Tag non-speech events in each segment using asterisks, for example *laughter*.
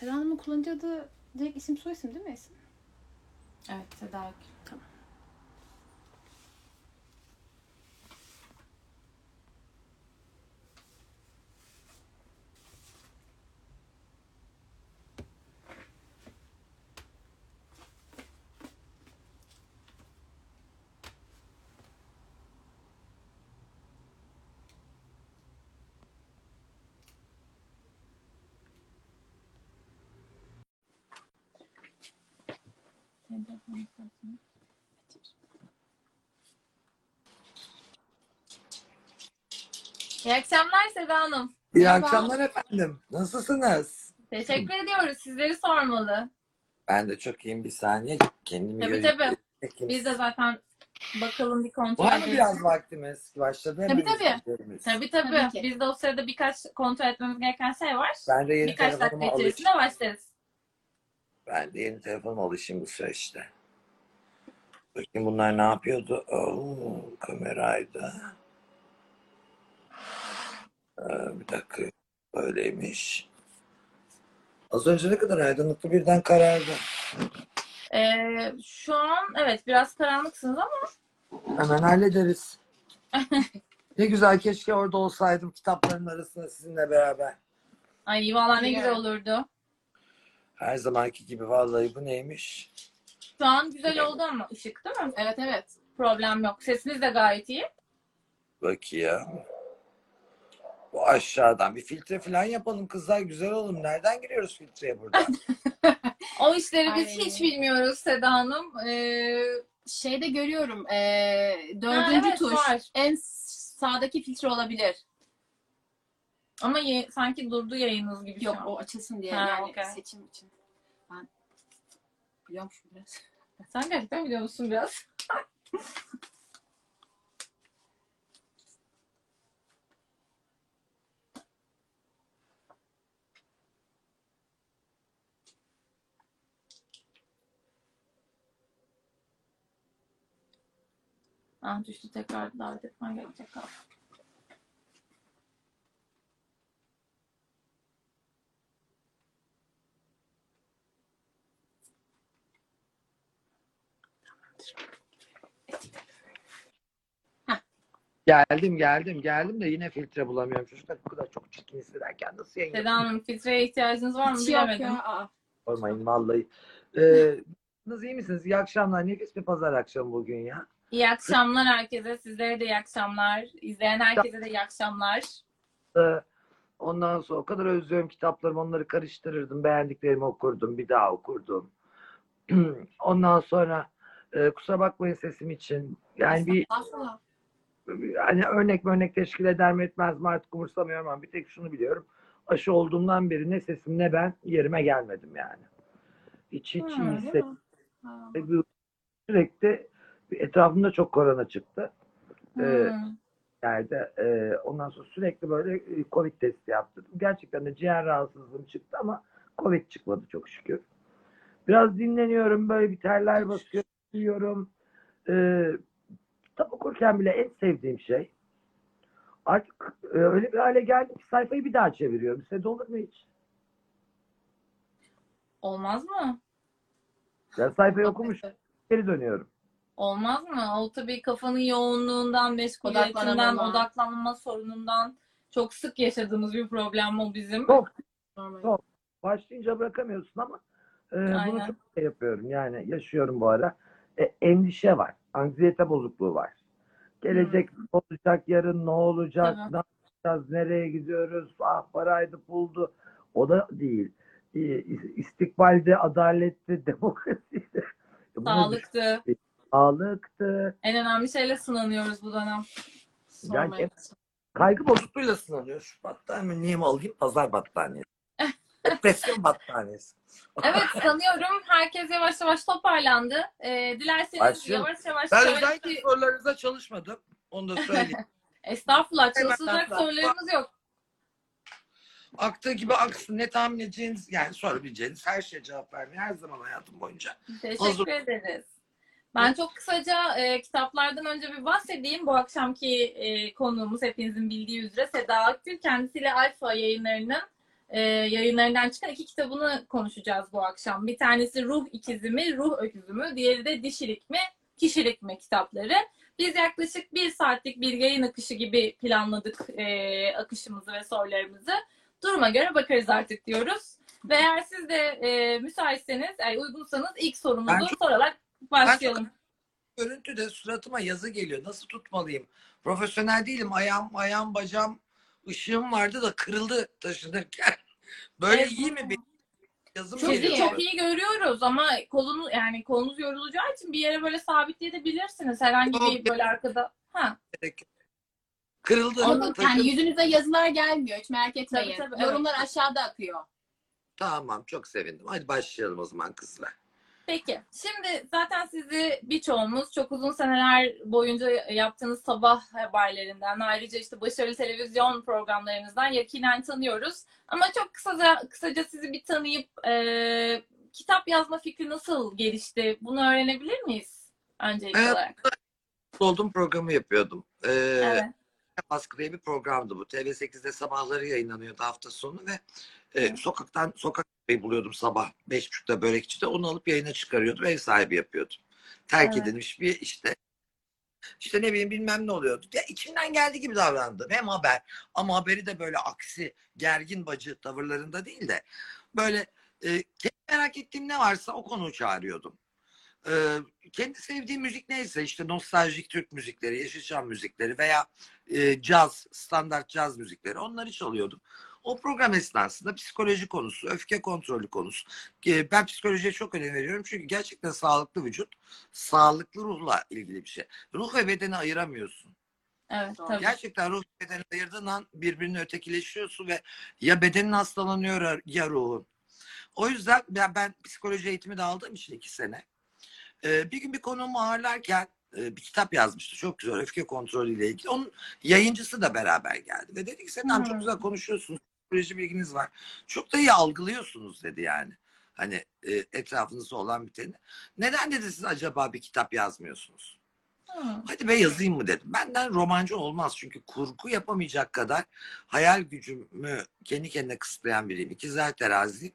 Seda Hanım'ın kullanıcı adı direkt isim soy isim değil mi Esin? Evet Seda Akgül. Telefonun istersen. İyi akşamlar Seda Hanım. İyi Merhaba. akşamlar efendim. Nasılsınız? Teşekkür ediyoruz. Sizleri sormalı. Ben de çok iyiyim bir saniye. Kendimi Tabii tabii. Çekeyim. Biz de zaten bakalım bir kontrol Var mı edelim. biraz vaktimiz? Başladı Tabii, hemen tabii. Tabii tabii. Tabii ki. Biz de o sırada birkaç kontrol etmemiz gereken şey var. Ben de yeni Birkaç dakika içerisinde alışayım. başlarız. Ben de yeni telefonuma alışayım bu süreçte. Bakayım bunlar ne yapıyordu? Oo, kameraydı. Ee, bir dakika. Böyleymiş. Az önce ne kadar aydınlıktı birden karardı. Ee, şu an evet biraz karanlıksınız ama Hemen hallederiz. *laughs* ne güzel keşke orada olsaydım kitapların arasında sizinle beraber. ay vallahi ne güzel olurdu. Her zamanki gibi vallahi bu neymiş? Şu an güzel oldu ama ışık değil mi? Evet evet. Problem yok. Sesiniz de gayet iyi. Bakayım. Bu aşağıdan bir filtre falan yapalım kızlar güzel oğlum. Nereden giriyoruz filtreye burada? *laughs* O işleri biz Ay. hiç bilmiyoruz Seda Hanım. Ee, Şeyde görüyorum. eee, dördüncü Ha, evet, tuş. var. En sağdaki filtre olabilir. Ama ye- sanki durdu yayınınız gibi Yok şu an. o açılsın diye Ha, yani okey. seçim için. Ben biliyormuşum biraz. *laughs* Sen gerçekten biliyor musun biraz? *laughs* Ah düştü tekrar davet etmen gerekecek galiba. Geldim geldim geldim de yine filtre bulamıyorum. Çocuklar bu kadar çok çirkin hissederken nasıl yayın Seda Hanım filtreye ihtiyacınız var mı Hiç yok bilemedim. ya. Aa. Sormayın vallahi. Ee, nasıl iyi misiniz? İyi akşamlar. Nefis bir pazar akşamı bugün ya. İyi akşamlar herkese. Sizlere de iyi akşamlar. İzleyen herkese de iyi akşamlar. Ee, Ondan sonra o kadar özlüyorum kitaplarımı onları karıştırırdım. Beğendiklerimi okurdum. Bir daha okurdum. *clears throat* Ondan sonra e, kusura bakmayın sesim için. Yani bir hani örnek örnek teşkil eder mi etmez mi artık umursamıyorum ama bir tek şunu biliyorum. Aşı olduğumdan beri ne sesim ne ben yerime gelmedim yani. Hiç hiç iyi hissetmedim. Ha. Sürekli etrafımda çok korona çıktı. Ee, Hmm. yerde. Ee, ondan sonra sürekli böyle e, Covid testi yaptırdım. Gerçekten de ciğer rahatsızlığım çıktı ama Covid çıkmadı çok şükür. Biraz dinleniyorum böyle bir terler basıyor, uyuyorum. Ee, kitap okurken bile en sevdiğim şey artık e, öyle bir hale geldim ki sayfayı bir daha çeviriyorum. Size de olur mu hiç? Olmaz mı? Yani sayfayı *laughs* okumuş geri dönüyorum. Olmaz mı? O tabii kafanın yoğunluğundan, meşguliyetinden, odaklanma sorunundan çok sık yaşadığımız bir problem o bizim. Çok Normal. Çok. başlayınca bırakamıyorsun ama e, bunu çok şey yapıyorum yani yaşıyorum bu ara. E, endişe var, anksiyete bozukluğu var. Gelecek ne olacak, yarın ne olacak, Evet. ne yapacağız, nereye gidiyoruz, ah paraydı puldu. O da değil. E, is- istikbalde, adalette, *laughs* demokrasiydi. Bunu Sağlıktı. Sağlıktı. En önemli şeyle sınanıyoruz bu dönem. Sormayın. Kaygı bozukluğuyla sınanıyor. Şu battaniye niye mi alayım? Pazar battaniyesi. *laughs* Depresyon battaniyesi. Evet sanıyorum herkes yavaş yavaş toparlandı. Ee, dilerseniz Başlayalım. yavaş yavaş Ben özellikle sorularınıza çalışmadım. Onu da söyleyeyim. *laughs* Estağfurullah çalışılacak sorularımız yok. Aktığı gibi aksın. Ne tahmin edeceğiniz, yani sorabileceğiniz her şeye cevap vermeye her zaman hayatım boyunca. Teşekkür Hazır. ederiz. Ben çok kısaca e, kitaplardan önce bir bahsedeyim. Bu akşamki e, konuğumuz hepinizin bildiği üzere Seda Akgül. Kendisiyle Alfa yayınlarının e, yayınlarından çıkan iki kitabını konuşacağız bu akşam. Bir tanesi Ruh İkizi mi, Ruh Öküzü mü? Diğeri de Dişilik mi, Kişilik mi kitapları. Biz yaklaşık bir saatlik bir yayın akışı gibi planladık e, akışımızı ve sorularımızı. Duruma göre bakarız artık diyoruz. Ve eğer siz de e, müsaitseniz, yani uygunsanız ilk sorumuzu Ben çok- sorarak başlayalım. Görüntüde suratıma yazı geliyor. Nasıl tutmalıyım? Profesyonel değilim. Ayağım, ayağım, bacağım, ışığım vardı da kırıldı taşınırken. Böyle Evet. iyi mi? Yazım Çok iyi. çok iyi görüyoruz ama kolunu yani kolunuz yorulacağı için bir yere böyle sabitleyebilirsiniz. Herhangi bir Yok. böyle arkada. Ha. Kırıldı. Onu, yani yüzünüze yazılar gelmiyor. Hiç merak etmeyin. Tabii, tabii, Yorumlar aşağıda akıyor. Tamam çok sevindim. Hadi başlayalım o zaman kızlar. Peki. Şimdi zaten sizi birçoğumuz çok uzun seneler boyunca yaptığınız sabah haberlerinden ayrıca işte başarılı televizyon programlarınızdan yakinen tanıyoruz. Ama çok kısaca kısaca sizi bir tanıyıp e, kitap yazma fikri nasıl gelişti? Bunu öğrenebilir miyiz öncelikli Evet. olarak? Oldum programı yapıyordum. Ee, Evet. Baskı diye bir programdı bu. TV8'de sabahları yayınlanıyordu hafta sonu ve e, sokaktan sokak buluyordum sabah. Beş buçukta börekçide. Onu alıp yayına çıkarıyordum. Ev sahibi yapıyordum. Terk Evet. edilmiş bir işte. İşte ne bileyim bilmem ne oluyordu. Ya içimden geldiği gibi davrandım. Hem haber ama haberi de böyle aksi gergin bacı tavırlarında değil de böyle e, merak ettiğim ne varsa o konuyu çağırıyordum. E, kendi sevdiğim müzik neyse işte nostaljik Türk müzikleri, Yeşilçam müzikleri veya e, caz, standart caz müzikleri onları çalıyordum. O program esnasında psikoloji konusu, öfke kontrolü konusu. E, ben psikolojiye çok önem veriyorum çünkü gerçekten sağlıklı vücut, sağlıklı ruhla ilgili bir şey. Ruh ve bedeni ayıramıyorsun. Evet, tabii. Gerçekten ruh ve bedeni ayırdığın an birbirini ötekileşiyorsun ve ya bedenin hastalanıyor ya ruhun. O yüzden ben, ben psikoloji eğitimi de aldığım için iki sene. Ee, bir gün bir konuğumu ağırlarken e, bir kitap yazmıştı. Çok güzel öfke kontrolü ile ilgili. Onun yayıncısı da beraber geldi. Ve dedi ki çok Hmm. güzel konuşuyorsunuz. Psikoloji bilginiz var. Çok da iyi algılıyorsunuz dedi yani. Hani e, etrafınızda olan biteni. Neden dedi siz acaba bir kitap yazmıyorsunuz? Hı. Hadi be yazayım mı dedim. Benden romancı olmaz çünkü kurgu yapamayacak kadar hayal gücümü kendi kendine kısıtlayan biriyim. İkizler terazi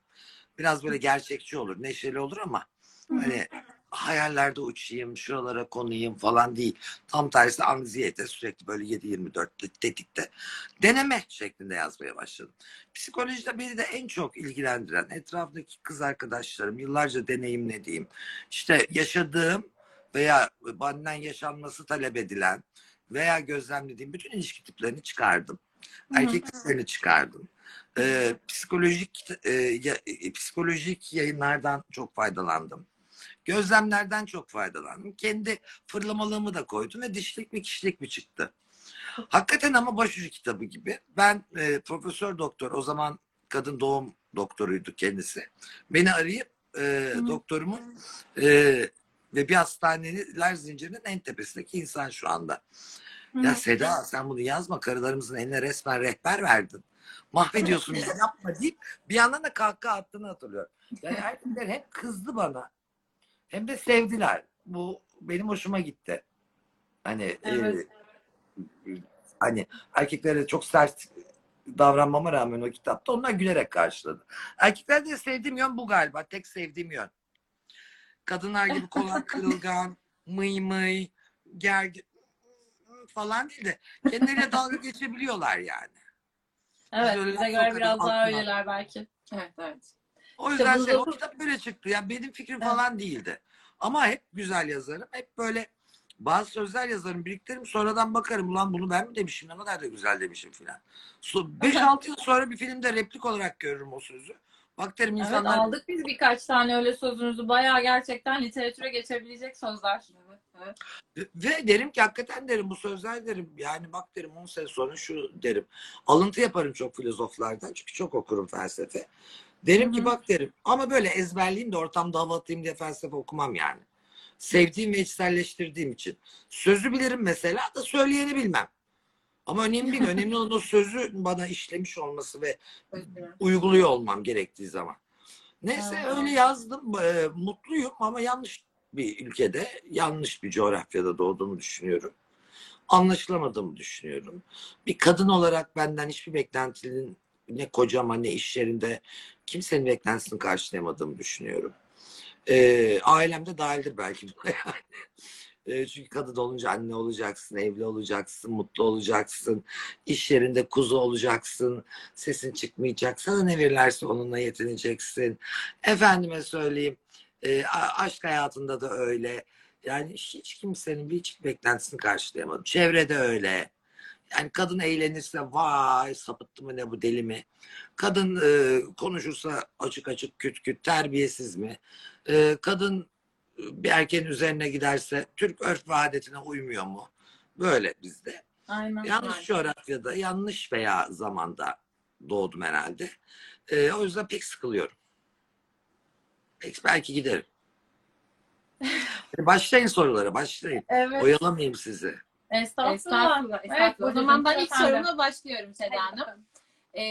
biraz böyle gerçekçi olur, neşeli olur ama hani hayallerde uçayım, şuralara konayım falan değil. Tam tersi anksiyete sürekli böyle 7-24 tetikte deneme şeklinde yazmaya başladım. Psikolojide beni de en çok ilgilendiren etrafındaki kız arkadaşlarım, yıllarca deneyimlediğim, işte yaşadığım veya benden yaşanması talep edilen veya gözlemlediğim bütün ilişki tiplerini çıkardım. Erkek tiplerini çıkardım. Ee, psikolojik e, ya- psikolojik yayınlardan çok faydalandım. Gözlemlerden çok faydalandım. Kendi fırlamalığımı da koydum ve dişlik mi kişilik mi çıktı. Hakikaten ama başucu kitabı gibi. Ben e, profesör doktor o zaman kadın doğum doktoruydu kendisi. Beni arayıp e, Hı. doktorumun e, ve bir hastaneler zincirinin en tepesindeki insan şu anda. Hı. Ya Seda sen bunu yazma karılarımızın eline resmen rehber verdin. Mahvediyorsun bizi yapma deyip bir yandan da kahkaha attığını hatırlıyorum. Yani erkekler hem kızdı bana hem de sevdiler. Bu benim hoşuma gitti. Hani Evet. e, hani erkeklere çok sert davranmama rağmen o kitapta onlar gülerek karşıladı. Erkeklerde de sevdiğim yön bu galiba. Tek sevdiğim yön. Kadınlar gibi kolay *laughs* kırılgan, mıy mıy, gergin falan değil de kendileriyle dalga geçebiliyorlar yani. Evet, bize göre biraz daha öyleler belki. Evet evet. O yüzden şey, o kitap böyle çıktı. Yani benim fikrim Evet. falan değildi. Ama hep güzel yazarım. Hep böyle bazı sözler yazarım, biriktiririm. Sonradan bakarım. Ulan bunu ben mi demişim? Ne kadar da güzel demişim filan. 5-6 yıl sonra bir filmde replik olarak görürüm o sözü. Bak derim Evet, insanlar aldık biz birkaç tane öyle sözünüzü. Bayağı gerçekten literatüre geçebilecek sözler. Evet, evet. Ve derim ki hakikaten derim bu sözler derim. Yani bak derim 10 sene sonra şu derim. Alıntı yaparım çok filozoflardan. Çünkü çok okurum felsefe. Derim ki bak derim. Ama böyle ezberleyeyim de ortamda hava atayım diye felsefe okumam yani. Sevdiğim ve içselleştirdiğim için. Sözü bilirim mesela da söyleyeni bilmem. Ama önemli değil. *laughs* Önemli olan o sözü bana işlemiş olması ve uyguluyor olmam gerektiği zaman. Neyse Evet. öyle yazdım. Ee, mutluyum ama yanlış bir ülkede, yanlış bir coğrafyada doğduğumu düşünüyorum. Anlaşılamadığımı düşünüyorum. Bir kadın olarak benden hiçbir beklentinin ne kocama ne iş yerinde kimsenin beklentisini karşılayamadığımı düşünüyorum. Ee, ailem de dahildir belki buna *laughs* yani. Ee, çünkü kadın olunca anne olacaksın, evli olacaksın, mutlu olacaksın, iş yerinde kuzu olacaksın, sesin çıkmayacak, sana ne verirlerse onunla yetineceksin. Efendime söyleyeyim, e, aşk hayatında da öyle. Yani hiç kimsenin bir hiç beklentisini karşılayamadım. Çevrede öyle. Yani kadın eğlenirse vay sapıttı mı ne bu deli mi? Kadın e, konuşursa açık açık küt küt terbiyesiz mi? E, kadın e, bir erkeğin üzerine giderse Türk örf ve adetine uymuyor mu? Böyle bizde. Aynen. Yanlış coğrafyada, yanlış veya zamanda doğdum herhalde. E, o yüzden pek sıkılıyorum. Pek, belki giderim. *laughs* Başlayın sorulara, başlayın. Evet. Oyalamayayım sizi. Estağfurullah. Estağfurullah. Evet, estağfurullah. o zaman ben ilk sorumla başlıyorum Seda Hanım. Ee,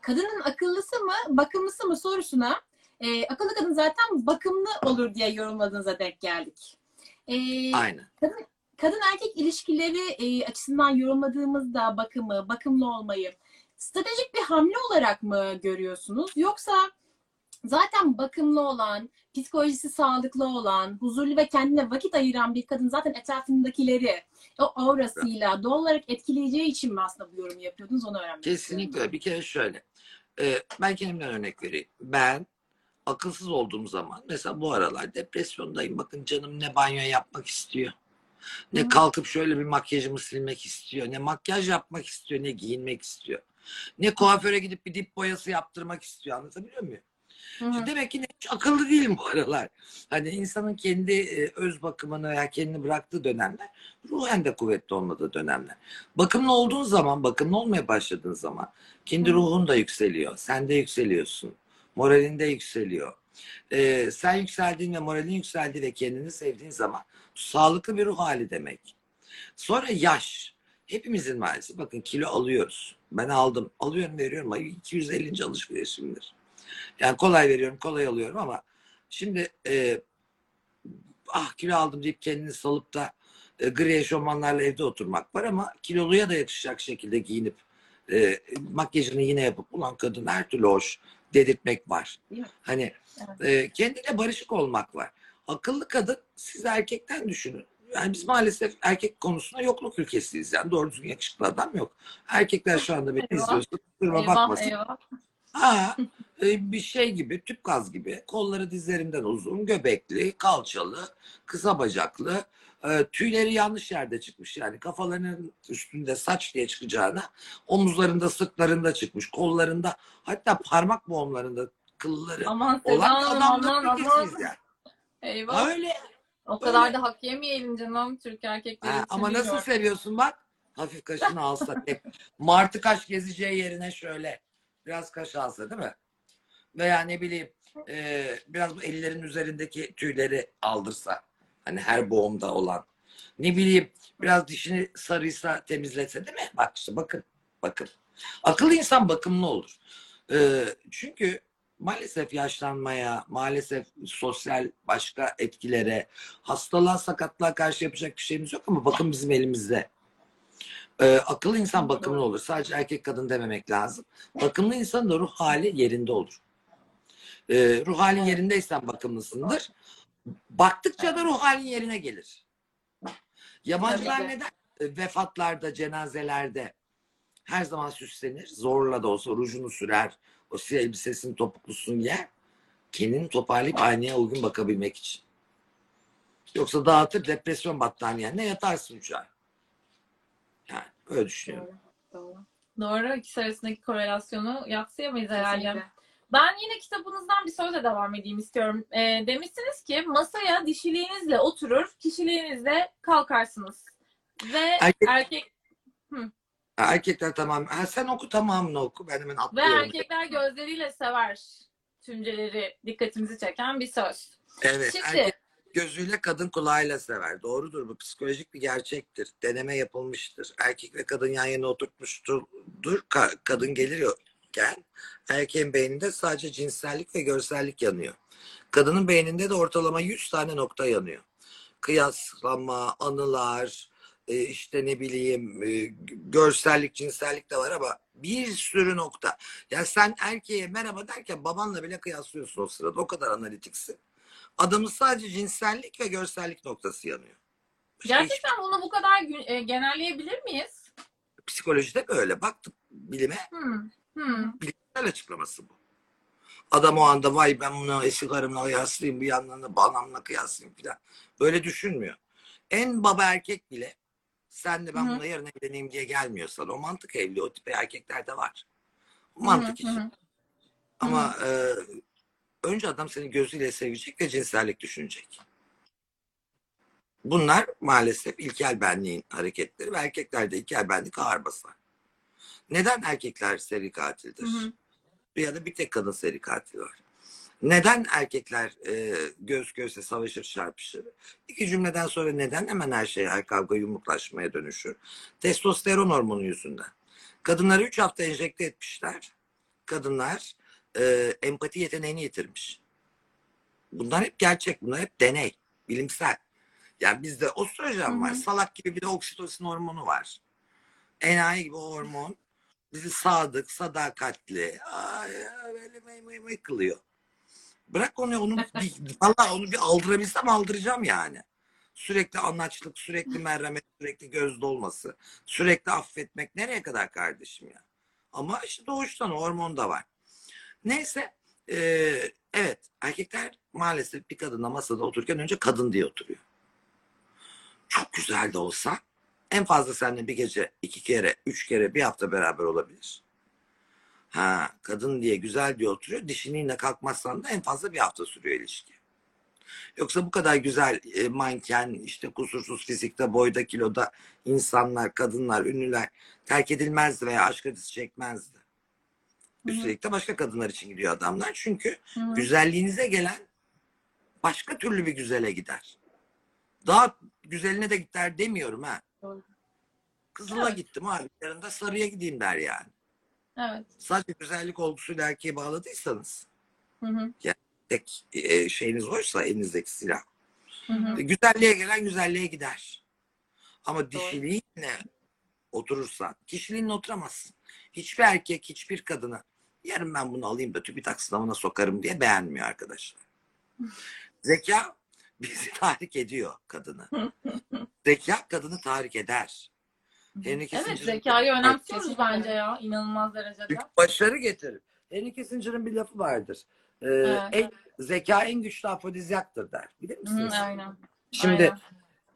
kadının akıllısı mı, bakımlısı mı sorusuna e, akıllı kadın zaten bakımlı olur diye yorumladığınıza denk geldik. Ee, Aynen. kadın erkek ilişkileri e, açısından yorumladığımızda bakımı, bakımlı olmayı stratejik bir hamle olarak mı görüyorsunuz? Yoksa zaten bakımlı olan, psikolojisi sağlıklı olan, huzurlu ve kendine vakit ayıran bir kadın zaten etrafındakileri o aurasıyla doğal olarak etkileyeceği için mi aslında bu yorumu yapıyordunuz onu öğrenmek istiyorum. Kesinlikle öyle. bir kere şöyle. Ee, ben kendimden örnek vereyim. Ben akılsız olduğum zaman mesela bu aralar depresyondayım. Bakın canım ne banyo yapmak istiyor. Ne Hı. kalkıp şöyle bir makyajımı silmek istiyor. Ne makyaj yapmak istiyor. Ne giyinmek istiyor. Ne kuaföre gidip bir dip boyası yaptırmak istiyor. Anlatabiliyor muyum? Hı demek ki hiç akıllı değilim bu aralar. Hani insanın kendi e, öz bakımını veya kendini bıraktığı dönemler ruhen de kuvvetli olmadığı dönemler. Bakımlı olduğun zaman, bakımlı olmaya başladığın zaman kendi Hı. ruhun da yükseliyor. Sen de yükseliyorsun. Moralin de yükseliyor. Ee, sen yükseldiğin ve moralin yükseldiği ve kendini sevdiğin zaman sağlıklı bir ruh hali demek. Sonra yaş. Hepimizin maalesef bakın kilo alıyoruz. Ben aldım. Alıyorum veriyorum. Ay 250. alışverişimdir. Yani kolay veriyorum, kolay alıyorum ama şimdi e, ah kilo aldım deyip kendini salıp da e, gri eşofmanlarla evde oturmak var ama kiloluya da yakışacak şekilde giyinip e, makyajını yine yapıp ulan kadın her türlü hoş dedirtmek var. Mi? Hani e, kendiyle barışık olmak var. Akıllı kadın siz erkekten düşünün. Yani biz maalesef erkek konusunda yokluk ülkesiyiz. Yani doğru düzgün yakışıklı adam yok. Erkekler şu anda beni Eyvah. izliyorsa kusuruma bakmasın. eyvah. Ha, e, bir şey gibi, tüp gaz gibi. Kolları dizlerinden uzun, göbekli, kalçalı, kısa bacaklı. e, tüyleri yanlış yerde çıkmış yani. Kafalarının üstünde saç diye çıkacağına omuzlarında, sırtlarında çıkmış. Kollarında hatta parmak boğumlarında kılları Aman olan aman adamlar aman. ülkesiyiz yani. Eyvah. Öyle. O kadar Öyle. da hak yemeyelim canım Türk erkekleri. Ha, ama nasıl seviyorsun bak. Hafif kaşını alsa hep. Martı kaş gezeceği yerine şöyle biraz kaş alsa değil mi? Veya ne bileyim e, biraz bu ellerin üzerindeki tüyleri aldırsa. Hani her boğumda olan. Ne bileyim biraz dişini sarıysa temizletse değil mi? Bak işte bakın. Bakın. Akıllı insan bakımlı olur. E, çünkü maalesef yaşlanmaya, maalesef sosyal başka etkilere, hastalığa, sakatlığa karşı yapacak bir şeyimiz yok ama bakın bizim elimizde. Ee, akıllı insan bakımlı olur. Sadece erkek kadın dememek lazım. Bakımlı insanın da ruh hali yerinde olur. Ee, ruh halin yerindeysen bakımlısındır. Baktıkça da ruh halin yerine gelir. Yabancılar neden e, vefatlarda, cenazelerde her zaman süslenir? Zorla da olsa rujunu sürer. O siyah elbisesini topuklusunu yer. Kendini toparlayıp aynaya uygun bakabilmek için. Yoksa dağıtır depresyon battaniyenle yatarsın an. Yani öyle düşünüyorum. Doğru. Doğru. İkisi arasındaki korelasyonu yatsıyamayız herhalde. Ben yine kitabınızdan bir sözle devam edeyim istiyorum. Ee, demişsiniz ki masaya dişiliğinizle oturur, kişiliğinizle kalkarsınız. Ve Erkek- erkek Ha, Erkekler tamam. Ha, sen oku tamamını oku. Ben hemen ve atlıyorum. erkekler gözleriyle sever tümceleri dikkatimizi çeken bir söz. Evet. Şimdi- Erkek gözüyle kadın kulağıyla sever. Doğrudur bu. Psikolojik bir gerçektir. Deneme yapılmıştır. Erkek ve kadın yan yana oturtmuştur. Ka- kadın gelirken erkeğin beyninde sadece cinsellik ve görsellik yanıyor. Kadının beyninde de ortalama 100 tane nokta yanıyor. Kıyaslama, anılar, e, işte ne bileyim e, görsellik, cinsellik de var ama bir sürü nokta. Ya sen erkeğe merhaba derken babanla bile kıyaslıyorsun o sırada. O kadar analitiksin. Adamın sadece cinsellik ve görsellik noktası yanıyor. Başka hiç- Gerçekten bunu bu kadar e, genelleyebilir miyiz? psikolojide böyle. Baktık bilime Hmm. Hmm. bilimsel açıklaması bu. Adam o anda vay ben bunu eski karımla kıyaslayayım bir yandan da anamla kıyaslayayım falan. Böyle düşünmüyor. En baba erkek bile sen de ben buna yarın evleneyim diye gelmiyorsan o mantık evli o tip erkeklerde var. O mantık Hı hı, için. Ama e, önce adam seni gözüyle sevecek ve cinsellik düşünecek. Bunlar maalesef ilkel benliğin hareketleri ve erkeklerde ilkel benlik ağır basar. Neden erkekler seri katildir? Hı hı. Ya da bir tek kadın seri katil var. Neden erkekler e, göz göze savaşır çarpışır? İki cümleden sonra neden hemen her şey her kavga yumruklaşmaya dönüşür? Testosteron hormonu yüzünden. Kadınları üç hafta enjekte etmişler. Kadınlar e, empati yeteneğini yitirmiş. Bunlar hep gerçek, bunlar hep deney, bilimsel. Yani bizde ostrojen Hı var, salak gibi bir de oksitosin hormonu var. Enayi gibi o hormon bizi sadık, sadakatli, ay, böyle mıy mıy mıy kılıyor. Bırak onu, onu bir, *laughs* vallahi onu bir aldırabilsem aldıracağım yani. Sürekli anlaçlık, sürekli merhamet, sürekli göz dolması, sürekli affetmek nereye kadar kardeşim ya? Ama işte doğuştan hormon da var. Neyse, eee, evet erkekler maalesef bir kadınla masada otururken önce kadın diye oturuyor. Çok güzel de olsa en fazla seninle bir gece, iki kere, üç kere, bir hafta beraber olabilir. Ha, kadın diye güzel diye oturuyor. Dişiniyle kalkmazsan da en fazla bir hafta sürüyor ilişki. Yoksa bu kadar güzel e, manken, işte kusursuz fizikte, boyda, kiloda insanlar, kadınlar, ünlüler terk edilmezdi veya aşk acısı çekmezdi. Üstelik de başka kadınlar için gidiyor adamlar. Çünkü Hı hı. güzelliğinize gelen başka türlü bir güzele gider. Daha güzeline de gider demiyorum ha. Doğru. Kızıla Evet. gittim abi. Yarın sarıya gideyim der yani. Evet. Sadece güzellik olgusuyla erkeğe bağladıysanız Hı hı. tek e, şeyiniz oysa elinizdeki silah. Hı hı. E, Güzelliğe gelen güzelliğe gider. Ama dişiliğinle oturursan, kişiliğinle oturamazsın. Hiçbir erkek, hiçbir kadını yarın ben bunu alayım da TÜBİTAK sınavına sokarım diye beğenmiyor arkadaşlar. Zeka bizi *laughs* tahrik ediyor kadını. Zeka kadını tahrik eder. Henry Evet zekayı önemsiyoruz bence ya. inanılmaz derecede. Çünkü başarı getirir. Henry Kissinger'ın bir lafı vardır. Ee, Evet. en, zeka en güçlü afrodizyaktır der. Bilir Hı, misiniz? aynen. Şimdi Aynen.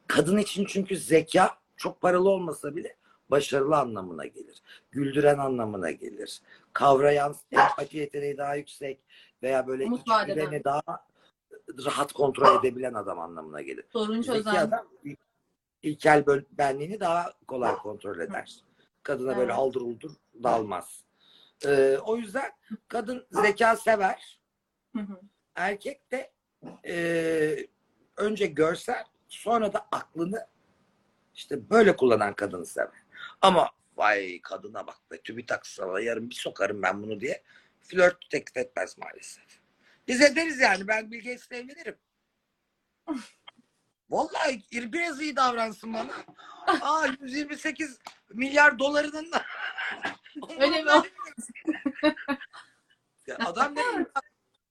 kadın için çünkü zeka çok paralı olmasa bile başarılı anlamına gelir. Güldüren anlamına gelir. Kavrayan, empati yeteneği daha yüksek veya böyle Umut daha rahat kontrol edebilen adam anlamına gelir. Sorun çözen. adam il- ilkel benliğini daha kolay kontrol eder. Kadına böyle aldır uldur dalmaz. Ee, o yüzden kadın zeka sever. Erkek de e, önce görsel sonra da aklını işte böyle kullanan kadını sever. Ama vay kadına bak be TÜBİTAK sana yarın bir sokarım ben bunu diye flört teklif etmez maalesef. Biz ederiz yani ben Bill Gates'le evlenirim. *laughs* Vallahi biraz iyi davransın bana. Aa 128 milyar dolarının da. Öyle mi? Ya adam ne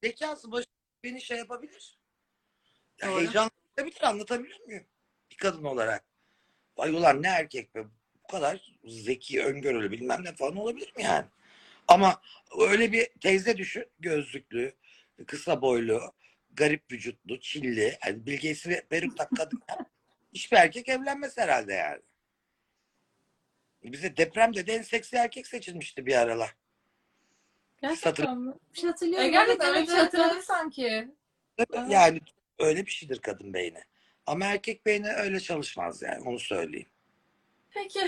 zekası başı beni şey yapabilir. Ya heyecanlanabilir anlatabiliyor muyum? Bir kadın olarak. Vay ulan ne erkek be. Bu kadar zeki, öngörülü bilmem ne falan olabilir mi yani? Ama öyle bir teyze düşün. Gözlüklü, kısa boylu, garip vücutlu, çilli. Hani bilgisi ve peruk tak kadın. *laughs* Hiçbir erkek evlenmez herhalde yani. Bize depremde de en seksi erkek seçilmişti bir aralar. Gerçekten mi? Bir şey hatırlıyorum. E, gerçekten Evet, öyle bir şey hatırladım sanki. Yani öyle bir şeydir kadın beyni. Ama erkek beyni öyle çalışmaz yani onu söyleyeyim. Peki.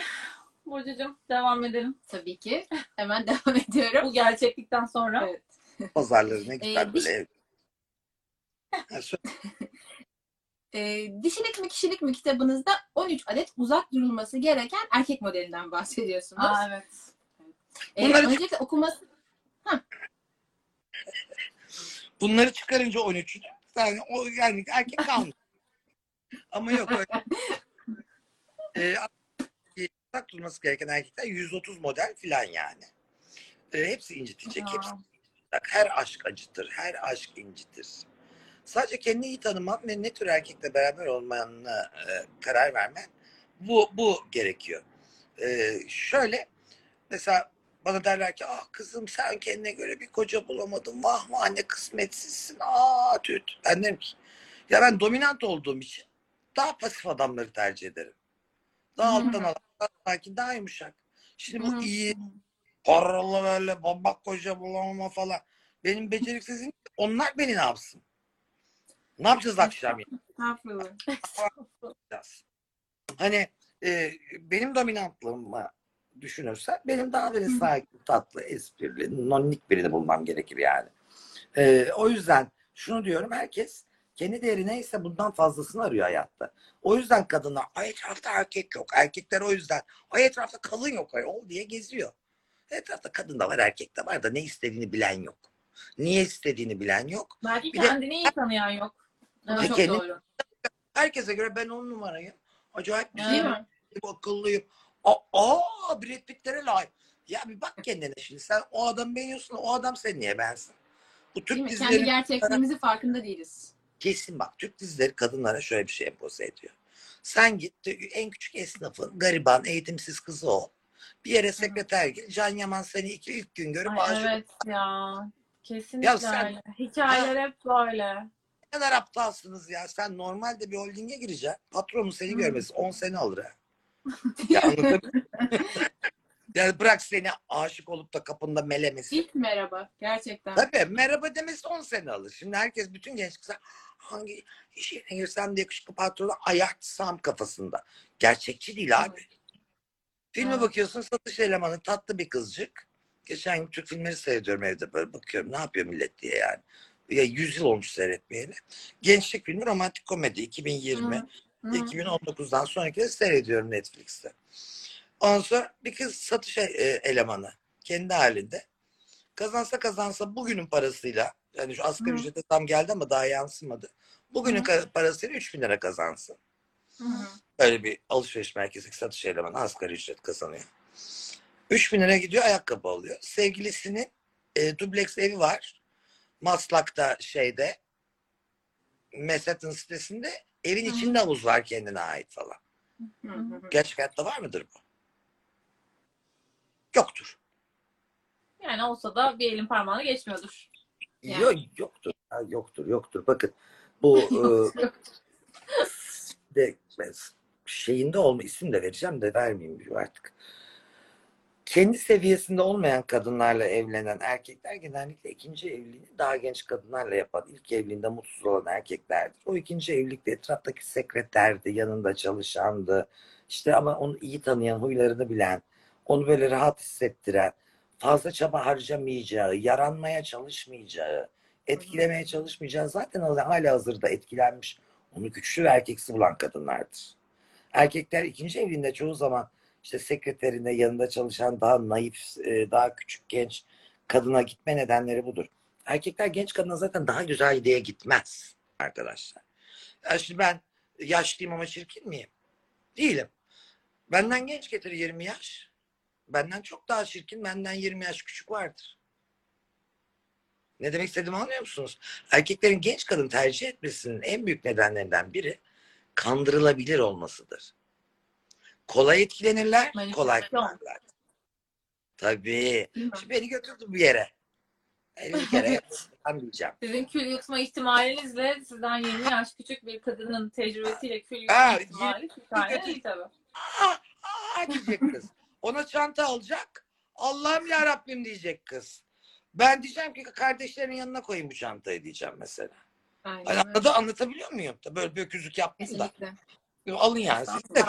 Burcucuğum devam edelim. Tabii ki. Hemen *laughs* devam ediyorum. Bu gerçeklikten sonra. Evet. Pazarlarına gider Ee, böyle diş-. *laughs* Ha, söyle. Ee, Dişilik mi kişilik mi kitabınızda 13 adet uzak durulması gereken erkek modelinden bahsediyorsunuz. Aa, evet. Ee, Bunları- öncelikle okuması Bunları çıkarınca 13'ünü yani o yani erkek *laughs* kalmış. Ama yok öyle. e, uzak durması gereken erkekler 130 model filan yani. E, hepsi incitecek. Aa. Hepsi Bak, Her aşk acıtır. Her aşk incitir. Sadece kendini iyi tanıman ve ne tür erkekle beraber olmanına e, karar vermen bu, bu gerekiyor. E, şöyle mesela bana derler ki ah kızım sen kendine göre bir koca bulamadın. Vah vah ne kısmetsizsin. Aa tüt. Ben derim ki ya ben dominant olduğum için daha pasif adamları tercih ederim. Daha hı. alttan alan, sakin, daha yumuşak. Şimdi bu Hı iyi, paralı böyle babak koca bulamama falan. Benim beceriksizliğim onlar beni ne yapsın? Ne yapacağız akşam Estağfurullah. *laughs* yapacağız? Hani e, benim dominantlığımı düşünürsen benim daha böyle sakin, tatlı, esprili, nonnik birini bulmam gerekir yani. E, o yüzden şunu diyorum herkes kendi değeri neyse bundan fazlasını arıyor hayatta. O yüzden kadınlar ay etrafta erkek yok. Erkekler o yüzden ay etrafta kadın yok ayol diye geziyor. Etrafta kadın da var erkek de var da ne istediğini bilen yok. Niye istediğini bilen yok. Belki Bir de- kendini iyi tanıyan yok. Evet, çok kendi- doğru. Herkese göre ben on numarayım. Acayip Değil güzelim, mi? akıllıyım. Aa, aa Brad Pitt'lere layık. Ya bir bak kendine şimdi. Sen o adamı beğeniyorsun. O adam seni niye beğensin? Bu Değil Türk mi? Kendi dizileri gerçekliğimizin farkında değiliz. Kesin bak. Türk dizileri kadınlara şöyle bir şey empoze ediyor. Sen git en küçük esnafın gariban eğitimsiz kızı ol. Bir yere sekreter gir. Can Yaman seni iki ilk gün görüp Ay, aşık evet ya. Kesinlikle Ya sen- öyle. Hikayeler hep böyle. Ne kadar aptalsınız ya. Sen normalde bir holdinge gireceksin. Patronun seni Hı. görmesi 10 sene alır ha. *laughs* ya? *laughs* Yani bırak seni aşık olup da kapında melemesi. İlk merhaba. Gerçekten. Tabii merhaba demesi 10 sene alır. Şimdi herkes bütün genç kızlar hangi iş yerine girsem de yakışıklı patronu ayartsam kafasında. Gerçekçi değil abi. Filme Evet. bakıyorsun satış elemanı tatlı bir kızcık. Geçen gün Türk filmleri seyrediyorum evde böyle bakıyorum ne yapıyor millet diye yani. Ya 100 yıl olmuş seyretmeyeli. Gençlik filmi romantik komedi 2020. Hı. Hı. 2019'dan sonrakileri seyrediyorum Netflix'te. Ondan sonra bir kız satış e- elemanı kendi halinde. Kazansa kazansa bugünün parasıyla yani şu asgari ücrete tam geldi ama daha yansımadı. Bugünün Hı. parasıyla 3000 lira kazansın. Hı hı. Öyle bir alışveriş merkezi satış elemanı asgari ücret kazanıyor. 3000 lira gidiyor ayakkabı alıyor. Sevgilisinin e, dubleks evi var. Maslak'ta şeyde Manhattan sitesinde evin Hı içinde havuz var kendine ait falan. Hı hı. Gerçek hayatta var mıdır bu? Yoktur. Yani olsa da bir elin parmağını geçmiyordur. Yani. Yok, yoktur. Ha, yoktur, yoktur. Bakın bu *laughs* e, de şeyinde olma isim de vereceğim de vermeyeyim artık. Kendi seviyesinde olmayan kadınlarla evlenen erkekler genellikle ikinci evliliğini daha genç kadınlarla yapan, ilk evliliğinde mutsuz olan erkeklerdir. O ikinci evlilikte etraftaki sekreterdi, yanında çalışandı. İşte ama onu iyi tanıyan, huylarını bilen, onu böyle rahat hissettiren, fazla çaba harcamayacağı, yaranmaya çalışmayacağı, etkilemeye çalışmayacağı zaten hala hazırda etkilenmiş, onu güçlü ve erkeksi bulan kadınlardır. Erkekler ikinci evliliğinde çoğu zaman işte sekreterine yanında çalışan daha naif, e, daha küçük genç kadına gitme nedenleri budur. Erkekler genç kadına zaten daha güzel diye gitmez arkadaşlar. Ya şimdi ben yaşlıyım ama çirkin miyim? Değilim. Benden genç getir 20 yaş. Benden çok daha çirkin, benden 20 yaş küçük vardır. Ne demek istediğimi anlıyor musunuz? Erkeklerin genç kadın tercih etmesinin en büyük nedenlerinden biri kandırılabilir olmasıdır. Kolay etkilenirler, kolay kandırırlar. Tabii. Şimdi beni götürdü bir yere. Beni bir kere *laughs* diyeceğim. Sizin kül yutma ihtimalinizle sizden 20 yaş küçük bir kadının tecrübesiyle kül yutma ihtimali. Aa, aa diyecek kız. Ona çanta alacak. Allah'ım ya Rabbim diyecek kız. Ben diyeceğim ki kardeşlerin yanına koyayım bu çantayı diyeceğim mesela. Aynen Hani anladı, anlatabiliyor muyum? Da Böyle bir öküzlük yapmayın da. Alın yani siz de.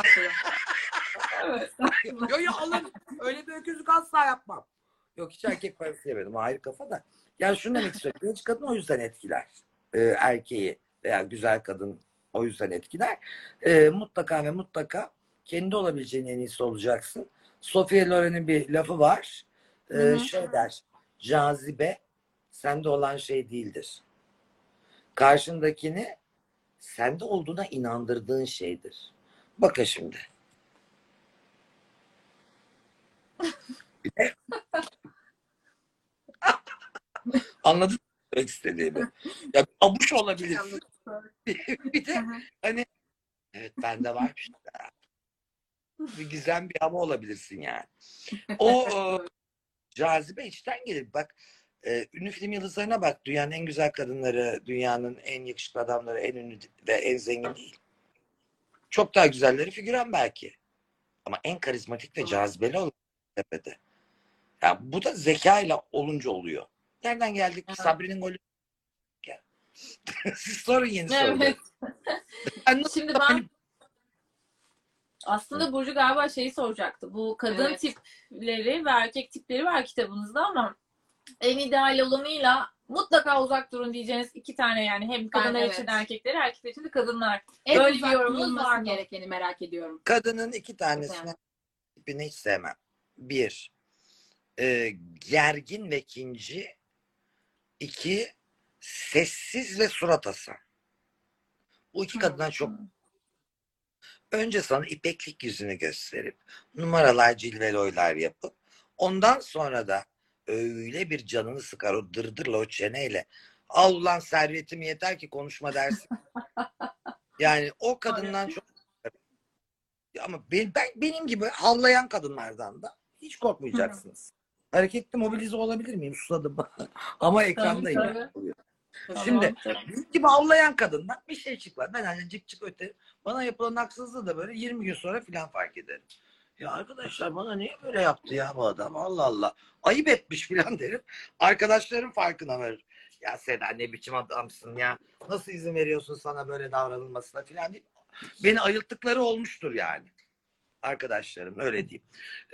Yo yo alın. Öyle bir öküzlük asla yapmam. Yok hiç erkek parası yemedim. Ayrı kafa da. Yani şunu demek istiyorum. Genç kadın o yüzden etkiler. Ee, erkeği veya güzel kadın o yüzden etkiler. Ee, mutlaka ve mutlaka kendi olabileceğin en iyisi olacaksın. Sophia Loren'in bir lafı var. Ee, Hı hı. Şey der. Cazibe sende olan şey değildir. Karşındakini sende olduğuna inandırdığın şeydir. Bakın şimdi. *laughs* Anladın mı istediğimi? Ya abuş olabilirsin. *laughs* bir de hani evet bende da. Bir gizem bir ama olabilirsin yani. O *laughs* e, cazibe içten gelir. Bak e, ünlü film yıldızlarına bak. Dünyanın en güzel kadınları, dünyanın en yakışıklı adamları, en ünlü ve en zengin değil. Çok daha güzelleri figüran belki. Ama en karizmatik ve cazibeli olan tepede. Ya bu da zekayla olunca oluyor. Nereden geldik? Evet. Sabri'nin golü. Siz *laughs* sorun yeni. Evet. *laughs* Ben nasıl Şimdi ben aslında Burcu galiba şeyi soracaktı. Bu kadın Evet. tipleri ve erkek tipleri var kitabınızda ama en ideal olanıyla mutlaka uzak durun diyeceğiniz iki tane yani hem kadınlar evet. için erkekleri, erkekler için de kadınlar. En Böyle bir uzak yorumunuz durulması var mı? gerekeni merak ediyorum. kadının iki tanesini tipini hiç sevmem. Bir, e, gergin ve kinci. İki, sessiz ve surat asan. Bu iki kadından çok önce sana ipeklik yüzünü gösterip numaralar cilveloylar yapıp ondan sonra da öyle bir canını sıkar o dırdırla o çeneyle al ulan servetim yeter ki konuşma dersin. *laughs* yani o kadından çok ama ben, ben- benim gibi havlayan kadınlardan da hiç korkmayacaksınız. Hareketli mobilize olabilir miyim? Susadım. *laughs* Ama ekrandayım. Tabii, tabii. Tamam. Şimdi Tamam. gibi avlayan kadından bir şey çıkmaz. Ben hani cık cık öte. Bana yapılan haksızlığı da böyle 20 gün sonra filan fark ederim. Ya arkadaşlar bana niye böyle yaptı ya bu adam? Allah Allah. Ayıp etmiş filan *laughs* derim. Arkadaşlarım farkına varır. Ya Seda ne biçim adamsın ya. Nasıl izin veriyorsun sana böyle davranılmasına filan deyip beni ayılttıkları olmuştur yani. Arkadaşlarım öyle diyeyim.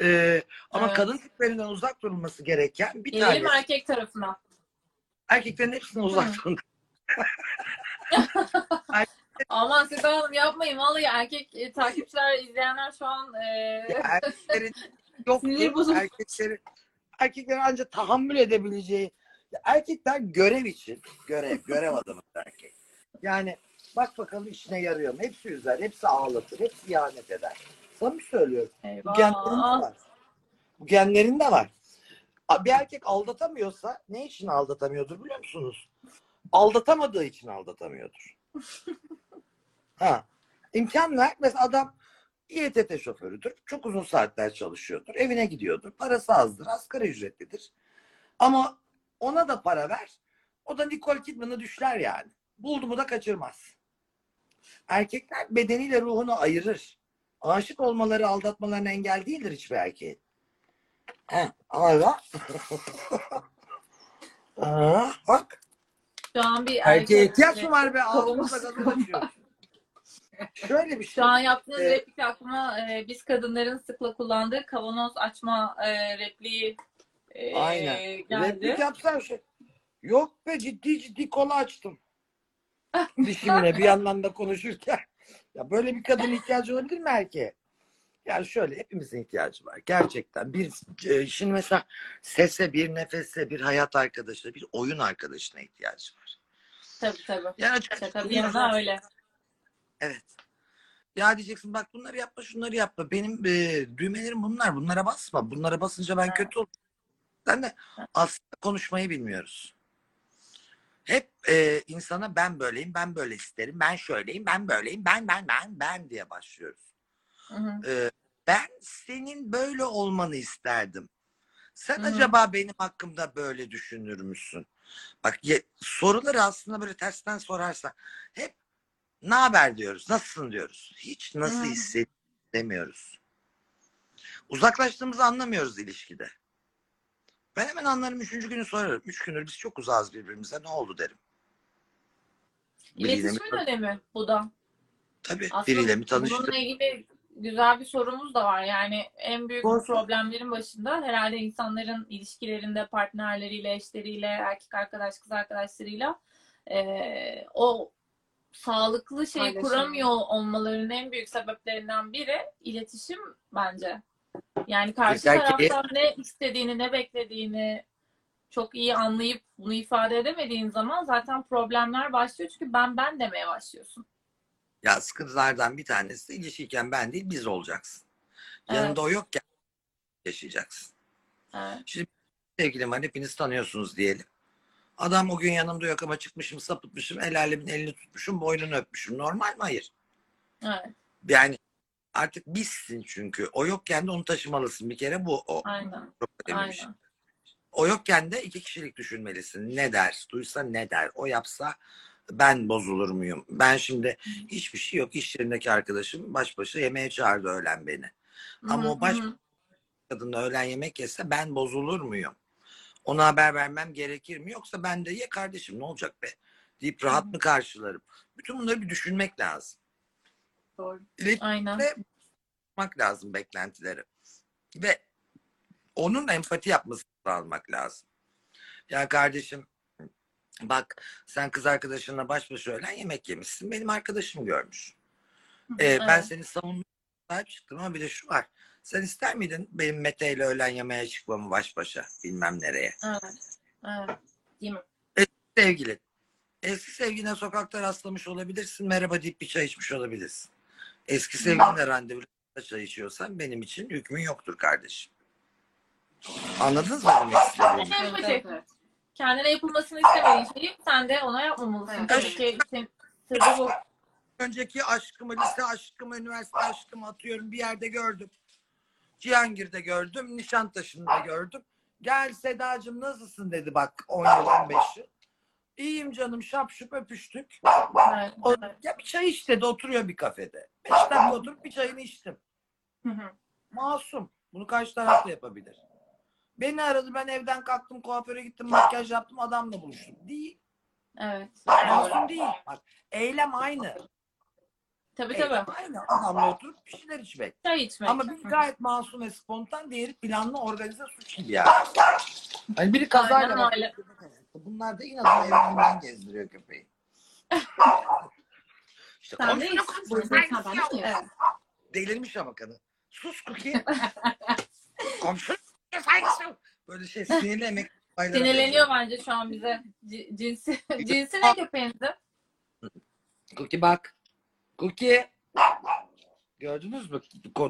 Ee, ama Evet. kadın tiplerinden uzak durulması gereken bir tanesi. erkek tarafına. Erkeklerin hepsinden uzak Hı. durun. *laughs* Aman Seda Hanım yapmayın. Vallahi erkek e, takipçiler, izleyenler şu an e, erkeklerin *laughs* yok Sinir bozuldu. erkeklerin erkeklerin ancak tahammül edebileceği Ya erkekler görev için görev görev *laughs* adamı erkek. Yani bak bakalım işine yarıyor mu? Hepsi üzer, hepsi ağlatır, hepsi ihanet eder. Samimi söylüyorum. Bu genlerinde eyvah. var. Bu genlerinde var. Bir erkek aldatamıyorsa ne için aldatamıyordur biliyor musunuz? Aldatamadığı için aldatamıyordur. *laughs* ha. İmkan ver. Mesela adam İETT şoförüdür. Çok uzun saatler çalışıyordur. Evine gidiyordur. Parası azdır. Asgari ücretlidir. Ama ona da para ver. O da Nicole Kidman'ı düşler yani. Buldu mu da kaçırmaz. Erkekler bedeniyle ruhunu ayırır. Aşık olmaları aldatmalarına engel değildir hiçbir erkeğin. He, ama Aa, *laughs* bak. Şu an bir Erkeğe erkek- ihtiyaç mı var be? Gazı açıyor. Şöyle bir şey. Şu an yaptığınız Evet. replik aklıma e, biz kadınların sıkla kullandığı kavanoz açma e, repliği e, Aynen. geldi. Replik yapsan şey. Yok be ciddi ciddi kola açtım. *laughs* Dişimle bir yandan da konuşurken. Ya böyle bir kadın ihtiyacı olabilir mi erkeğe? Yani şöyle hepimizin ihtiyacı var. Gerçekten. Bir e, şimdi mesela sese, bir nefese, bir hayat arkadaşına, bir oyun arkadaşına ihtiyacı var. Tabii tabii. Yani bir yana öyle. Evet. Ya diyeceksin bak bunları yapma şunları yapma. Benim e, düğmelerim bunlar. Bunlara basma. Bunlara basınca ben Evet. kötü olurum. Sen de aslında konuşmayı bilmiyoruz. Hep e, insana ben böyleyim, ben böyle isterim, ben şöyleyim, ben böyleyim, ben ben ben ben diye başlıyoruz. Hı hı. E, ben senin böyle olmanı isterdim. Sen Hı hı. acaba benim hakkımda böyle düşünür müsün? Bak ye- soruları aslında böyle tersten sorarsan hep ne haber diyoruz, nasılsın diyoruz. Hiç nasıl Hı. hissedemiyoruz. Uzaklaştığımızı anlamıyoruz ilişkide. Ben hemen anlarım üçüncü günü sorarım. Üç gündür biz çok uzağız birbirimize ne oldu derim. İletişimin önemi bu da. tabii Aslında biriyle mi tanıştık? bununla ilgili güzel bir sorumuz da var. Yani en büyük Doğru. problemlerin başında herhalde insanların ilişkilerinde partnerleriyle, eşleriyle, erkek arkadaş, kız arkadaşlarıyla eee, o sağlıklı şeyi Paylaşım. kuramıyor olmalarının en büyük sebeplerinden biri iletişim bence. Yani karşı Özellikle- taraftan ne istediğini, ne beklediğini çok iyi anlayıp bunu ifade edemediğin zaman zaten problemler başlıyor. Çünkü ben ben demeye başlıyorsun. Ya sıkıntılardan bir tanesi de ilişkiyken ben değil biz olacaksın. Yanında o yokken yaşayacaksın. Evet. Şimdi sevgilim var hepiniz tanıyorsunuz diyelim. Adam o gün yanımda yok ama çıkmışım sapıtmışım el alemin elini tutmuşum boynunu öpmüşüm. Normal mi? Hayır. Evet. Yani artık bizsin çünkü. O yokken de onu taşımalısın. Bir kere bu o. Aynen. Çok önemli bir şey. Aynen. O yokken de iki kişilik düşünmelisin. Ne der? Duysa ne der? O yapsa ben bozulur muyum? Ben şimdi hiçbir şey yok. İş yerindeki arkadaşım baş başa yemeğe çağırdı öğlen beni. Ama Hı hı, o baş-. Kadınla öğlen yemek yese ben bozulur muyum? Ona haber vermem gerekir mi? Yoksa ben de ye kardeşim ne olacak be? deyip rahat mı karşılarım? Bütün bunları bir düşünmek lazım. Doğru. Aynen. Ve yapmak lazım beklentileri. Ve onun empati yapmasını sağlamak lazım. Ya kardeşim bak sen kız arkadaşınla baş başa öğlen yemek yemişsin. Benim arkadaşım görmüş. Ee, Ben Evet. seni savunmaya çıktım ama bir de şu var. Sen ister miydin benim Mete ile öğlen yemeğe çıkmamı baş başa bilmem nereye? Evet. Evet. Değil mi? Sevgili. Eski sevgiline sokakta rastlamış olabilirsin. Merhaba deyip bir çay içmiş olabilirsin. Eski sevgilinle randevuyla çay içiyorsan benim için hükmün yoktur kardeşim. Anladınız mı? Evet, Evet, evet. Kendine yapılmasını istemediğin şeyi sen de ona yapmamalısın. Sırrı bu. Önceki aşkımı, lise aşkımı, üniversite aşkımı atıyorum bir yerde gördüm. Cihangir'de gördüm, Nişantaşı'nda gördüm. Gel Sedacığım nasılsın dedi bak 10 yıl 15 yıl. İyiyim canım şapşup öpüştük. Evet. O, evet. ya bir çay iç dedi oturuyor bir kafede. Beş dakika oturup bir çayını içtim. Hı hı. Masum. Bunu karşı taraf da yapabilir. Beni aradı ben evden kalktım kuaföre gittim makyaj yaptım adamla buluştum. Değil. Evet. Masum değil. Bak eylem aynı. Tabii Eylem tabii. aynı. Adamla oturup bir şeyler içmek. Çay içmek. Ama biri gayet masum ve spontan, diğeri planlı organize suç gibi yani. Hani biri kazayla Aynen bak- öyle. Bunlar da inadına evinden gezdiriyor köpeği. *laughs* işte Sen de. Delirmiş ama kadın. Sus saygısı *laughs* yok. Böyle şey sinirli emek. Sinirleniyor bence şu an bize. C- cinsi, *laughs* cinsi ne köpeğinizin? Cookie bak. Cookie. Gördünüz mü?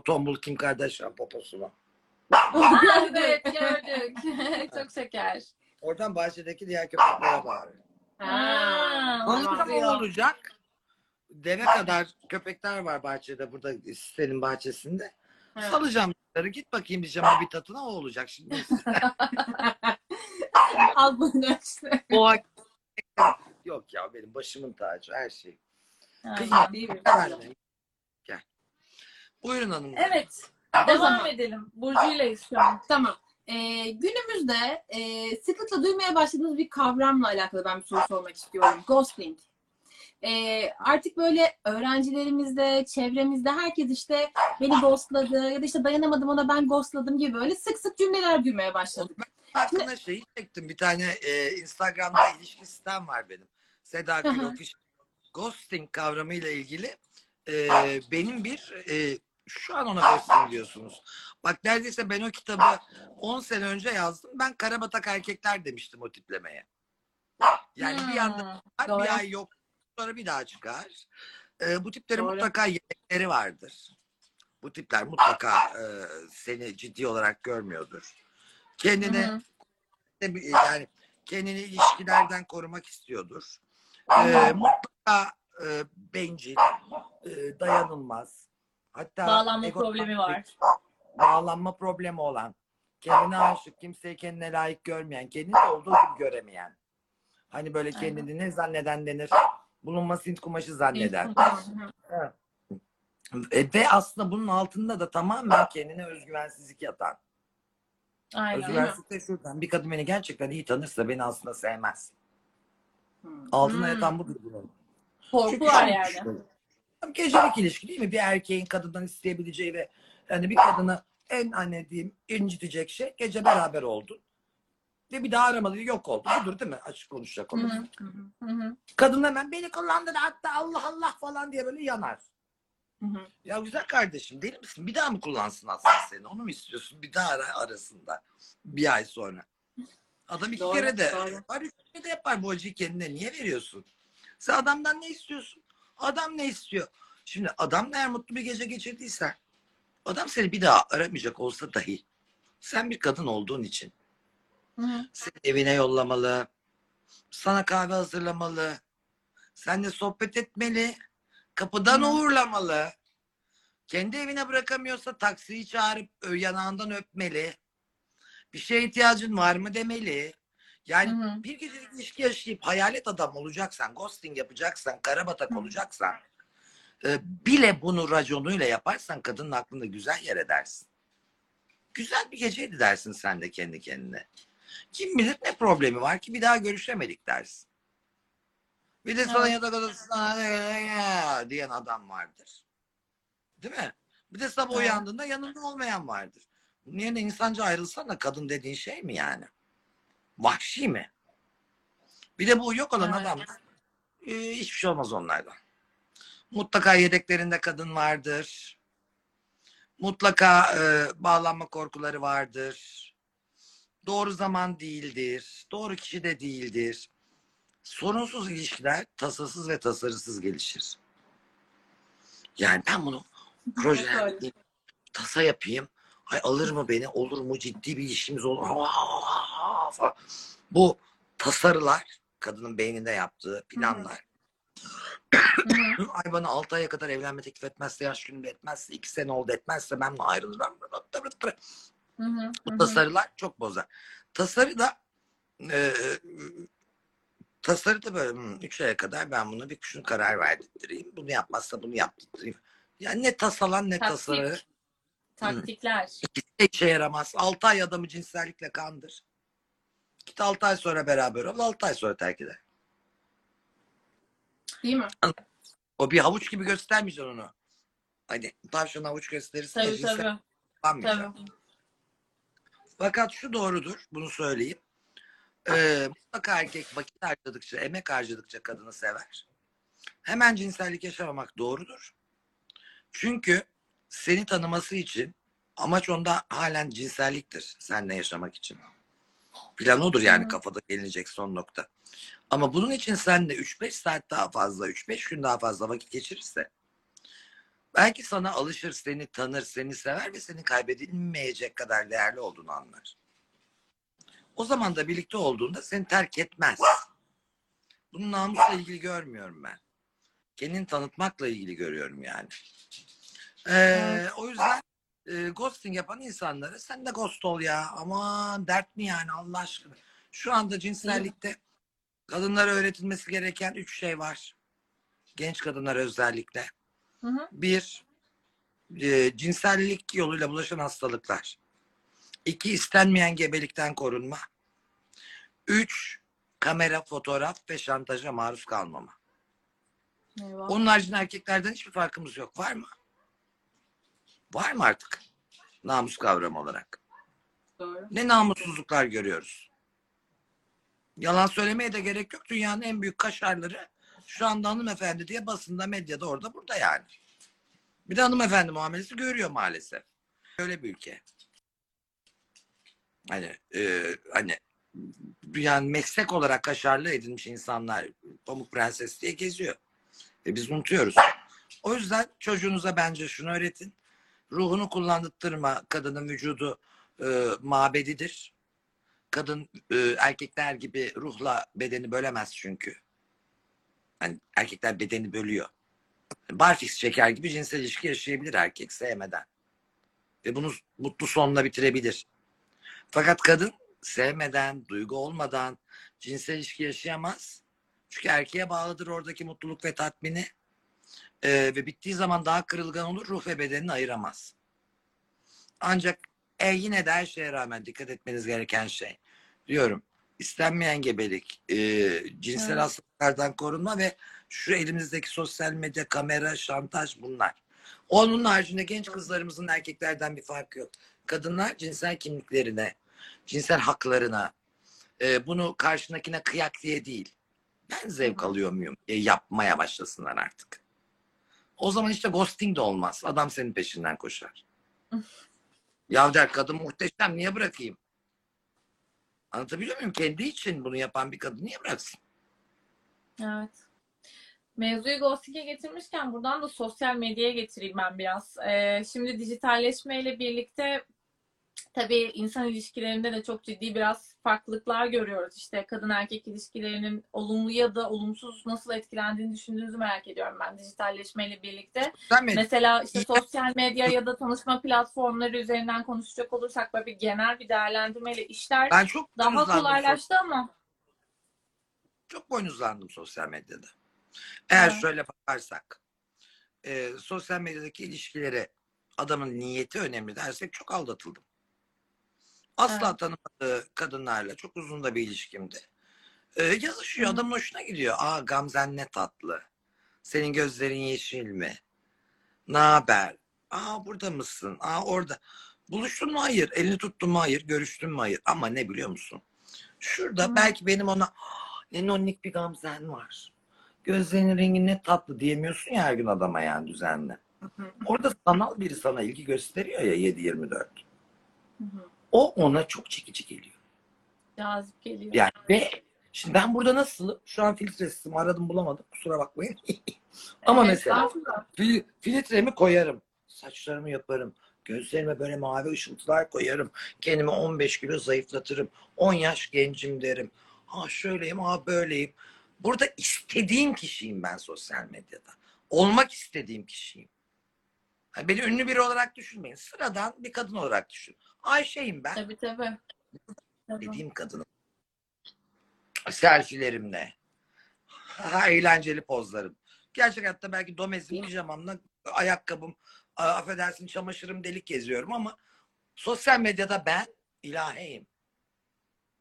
Tombul Kim Kardashian poposunu. *laughs* evet gördük. *laughs* Çok şeker. Oradan bahçedeki diğer köpeklere bağırıyor. Ha, Anlatsam anlıyor. o olacak. Deve kadar köpekler var bahçede burada senin bahçesinde. Evet. Salacağım bunları. Git bakayım diyeceğim habitatına o olacak şimdi. *laughs* *laughs* Al bunu işte. o Yok ya benim başımın tacı her şey. Değil mi? gel. Buyurun hanım. Evet. Devam edelim. Burcu'yleyiz şu an. Tamam. Ee, günümüzde e, sıklıkla duymaya başladığımız bir kavramla alakalı ben bir soru sormak istiyorum. Ghosting. Ee, artık böyle öğrencilerimizde, çevremizde herkes işte beni ghostladı ya da işte dayanamadım ona ben ghostladım gibi böyle sık sık cümleler duymaya başladık. Hakkında şeyi çektim. Bir tane e, Instagram'da ilişki sistem var benim. Seda. Gül Official. Ghosting kavramıyla ilgili e, benim bir e, şu an ona ghosting diyorsunuz. Bak neredeyse ben o kitabı 10 sene önce yazdım. Ben karabatak erkekler demiştim o tiplemeye. Yani bir anda Hmm, Doğru. bir ay yok sonra bir daha çıkar. E, bu tiplerin Doğru. mutlaka yemekleri vardır. Bu tipler mutlaka e, seni ciddi olarak görmüyordur. Kendine Hı hı. yani kendini ilişkilerden korumak istiyordur. Ee, mutlaka e, bencil, e, dayanılmaz. Hatta Bağlanma problemi var. Bağlanma problemi olan, kendine aşık, kimseyi kendine layık görmeyen, kendini de olduğu gibi göremeyen. Hani böyle kendini ne zanneden denir? Bulunması Hint kumaşı zanneden. Evet. E, ve aslında bunun altında da tamamen kendine özgüvensizlik yatan. Aynen. Özgüvensizlik de şuradan. Bir kadın beni gerçekten iyi tanırsa beni aslında sevmez. Hmm. Altına Hmm. yatan budur bunun. Korku Çünkü var yani. düşünüyorum. Gecelik ilişki değil mi? Bir erkeğin kadından isteyebileceği ve yani bir kadını en anne diyeyim incitecek şey gece beraber oldun. Ve bir daha aramadı yok oldu. Budur değil mi? Açık konuşacak olur. Kadın hemen beni kullandı da hatta Allah Allah falan diye böyle yanar. Hı hı. Ya güzel kardeşim deli misin? Bir daha mı kullansın aslında seni? Onu mu istiyorsun? Bir daha ara arasında. Bir ay sonra. Adam iki Doğru, kere de doğru. yapar, üç kere de yapar bu acıyı kendine. Niye veriyorsun? Sen adamdan ne istiyorsun? Adam ne istiyor? Şimdi adam eğer mutlu bir gece geçirdiysen adam seni bir daha aramayacak olsa dahi Sen bir kadın olduğun için Hı seni evine yollamalı, sana kahve hazırlamalı, seninle sohbet etmeli, kapıdan Hı. uğurlamalı. Kendi evine bırakamıyorsa taksiyi çağırıp yanağından öpmeli. Bir şeye ihtiyacın var mı demeli. Yani Hı hı. bir gecelik ilişki yaşayıp hayalet adam olacaksan, ghosting yapacaksan, karabatak Hı. olacaksan e, bile bunu raconuyla yaparsan kadının aklında güzel yer edersin. Güzel bir geceydi dersin sen de kendi kendine. Kim bilir ne problemi var ki bir daha görüşemedik dersin. Bir de sana yatak odasına diyen adam vardır. Değil mi? Bir de sabah uyandığında yanında olmayan vardır. Bunun yerine insanca ayrılsana kadın dediğin şey mi yani? Vahşi mi? Bir de bu yok olan Evet. adam e, hiçbir şey olmaz onlardan. Mutlaka yedeklerinde kadın vardır. Mutlaka e, bağlanma korkuları vardır. Doğru zaman değildir. Doğru kişi de değildir. Sorunsuz ilişkiler tasasız ve tasarısız gelişir. Yani ben bunu *laughs* projelendireyim, tasa yapayım. Ay alır mı beni? Olur mu? Ciddi bir işimiz olur. Falan. Bu tasarılar kadının beyninde yaptığı planlar. *laughs* Ay bana 6 aya kadar evlenme teklif etmezse, yaş günümde etmezse, 2 sene oldu etmezse ben bunu ayrılırım. Hı hı. Hı Bu hı. tasarılar çok bozar. Tasarı da e, tasarı da böyle 3 aya kadar ben bunu bir şunu karar verdireyim. Bunu yapmazsa bunu yaptırayım. Yani ne tasalan ne Taktik. tasarı. Taktikler. İkisi de işe yaramaz. 6 ay adamı cinsellikle kandır. Git 6 ay sonra beraber ol. 6 ay sonra terk eder. Değil mi? O bir havuç gibi göstermeyeceksin onu. Hani tavşan havuç gösterirsin. ya, Tabii tabii. Tabii. Fakat şu doğrudur, bunu söyleyeyim. Ee, mutlaka erkek vakit harcadıkça, emek harcadıkça kadını sever. Hemen cinsellik yaşamamak doğrudur. Çünkü seni tanıması için amaç onda halen cinselliktir. Seninle yaşamak için. Plan odur yani Hı. kafada gelinecek son nokta. Ama bunun için sen de 3-5 saat daha fazla, 3-5 gün daha fazla vakit geçirirse belki sana alışır, seni tanır, seni sever ve senin kaybedilmeyecek kadar değerli olduğunu anlar. O zaman da birlikte olduğunda seni terk etmez. Bunu namusla ilgili görmüyorum ben. Kendini tanıtmakla ilgili görüyorum yani. Ee. O yüzden e, ghosting yapan insanlara sen de ghost ol ya. Aman dert mi yani Allah aşkına. Şu anda cinsellikte kadınlara öğretilmesi gereken üç şey var. Genç kadınlara özellikle. Hı hı. Bir, e, cinsellik yoluyla bulaşan hastalıklar. İki, istenmeyen gebelikten korunma. Üç, kamera, fotoğraf ve şantaja maruz kalmama. Eyvah. Onun haricinde erkeklerden hiçbir farkımız yok. Var mı? Var mı artık? Namus kavramı olarak. Doğru. Ne namussuzluklar görüyoruz. Yalan söylemeye de gerek yok. Dünyanın en büyük kaşarları şu anda hanımefendi diye basında, medyada orada burada yani. Bir de hanımefendi muamelesi görüyor maalesef. Öyle bir ülke. Hani e, hani yani meslek olarak kaşarlı edilmiş insanlar Pamuk Prenses diye geziyor. E biz unutuyoruz. O yüzden çocuğunuza bence şunu öğretin. Ruhunu kullandırtma. Kadının vücudu e, mabedidir. Kadın e, erkekler gibi ruhla bedeni bölemez çünkü. Hani erkekler bedeni bölüyor. Barfix şeker gibi cinsel ilişki yaşayabilir erkek sevmeden. Ve bunu mutlu sonla bitirebilir. Fakat kadın sevmeden, duygu olmadan cinsel ilişki yaşayamaz. Çünkü erkeğe bağlıdır oradaki mutluluk ve tatmini. Ee, ve bittiği zaman daha kırılgan olur, ruh ve bedenini ayıramaz. Ancak e, yine de her şeye rağmen dikkat etmeniz gereken şey. Diyorum, istenmeyen gebelik, e, cinsel Evet. hastalıklardan korunma ve şu elimizdeki sosyal medya, kamera, şantaj bunlar. Onun haricinde genç kızlarımızın erkeklerden bir farkı yok. Kadınlar cinsel kimliklerine, cinsel haklarına, e, bunu karşındakine kıyak diye değil. Ben zevk alıyor muyum? E, yapmaya başlasınlar artık. O zaman işte ghosting de olmaz. Adam senin peşinden koşar. *laughs* ya der kadın muhteşem niye bırakayım? Anlatabiliyor muyum? Kendi için bunu yapan bir kadın niye bıraksın? Evet. Mevzuyu ghosting'e getirmişken buradan da sosyal medyaya getireyim ben biraz. Ee, şimdi dijitalleşmeyle birlikte tabii insan ilişkilerinde de çok ciddi biraz farklılıklar görüyoruz. İşte kadın erkek ilişkilerinin olumlu ya da olumsuz nasıl etkilendiğini düşündüğünüzü merak ediyorum ben dijitalleşmeyle birlikte. Mi? Mesela işte sosyal medya ya da tanışma platformları üzerinden konuşacak olursak böyle bir genel bir değerlendirmeyle işler Ben çok daha kolaylaştı ama çok boynuzlandım sosyal medyada. Eğer Evet. şöyle bakarsak e, sosyal medyadaki ilişkilere adamın niyeti önemli dersek çok aldatıldım. Asla Evet. tanımadığı kadınlarla çok uzun da bir ilişkimdi. E, yazışıyor Hı. adamın hoşuna gidiyor. Aa Gamzen ne tatlı. Senin gözlerin yeşil mi? Ne haber? Aa burada mısın? Aa orada. Buluştun mu? Hayır. Elini tuttun mu? Hayır. Görüştün mü? Hayır. Ama ne biliyor musun? Şurada Hı. belki benim ona "Ah, ne nonnik bir gamzen var. Gözlerinin rengi ne tatlı diyemiyorsun ya her gün adama yani düzenli. Orada sanal biri sana ilgi gösteriyor ya 7-24. O ona çok çekici geliyor. cazip geliyor. Yani ve şimdi ben burada nasılım? Şu an filtresizim aradım bulamadım kusura bakmayın. *laughs* Ama Evet, mesela. Fil- filtremi koyarım. Saçlarımı yaparım. Gözlerime böyle mavi ışıltılar koyarım. Kendimi 15 kilo zayıflatırım. 10 yaş gencim derim. Ha şöyleyim, ha böyleyim. Burada istediğim kişiyim ben sosyal medyada. Olmak istediğim kişiyim. Ha, beni ünlü biri olarak düşünmeyin. Sıradan bir kadın olarak düşün. Ayşe'yim ben. Tabii tabii. Dediğim kadınım. Selfilerimle. Ha, eğlenceli pozlarım. Gerçek hayatta belki domezim, pijamamla, ayakkabım, affedersin çamaşırım delik geziyorum ama sosyal medyada ben ilahiyim.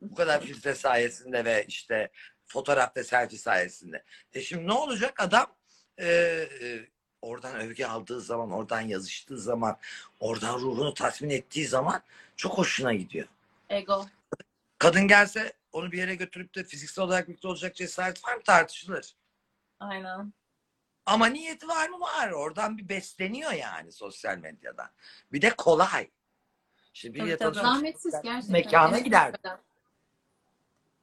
Bu kadar filtre sayesinde ve işte fotoğrafta selfie sayesinde. E şimdi ne olacak adam e, e, oradan övgü aldığı zaman, oradan yazıştığı zaman, oradan ruhunu tatmin ettiği zaman çok hoşuna gidiyor. Ego. Kadın gelse onu bir yere götürüp de fiziksel olarak birlikte olacak cesaret var mı tartışılır. Aynen. Ama niyeti var mı? Var. Oradan bir besleniyor yani sosyal medyadan. Bir de kolay. Şimdi tabii. tanışmak Zahmetsiz gerçekten. Mekana Evet, gider.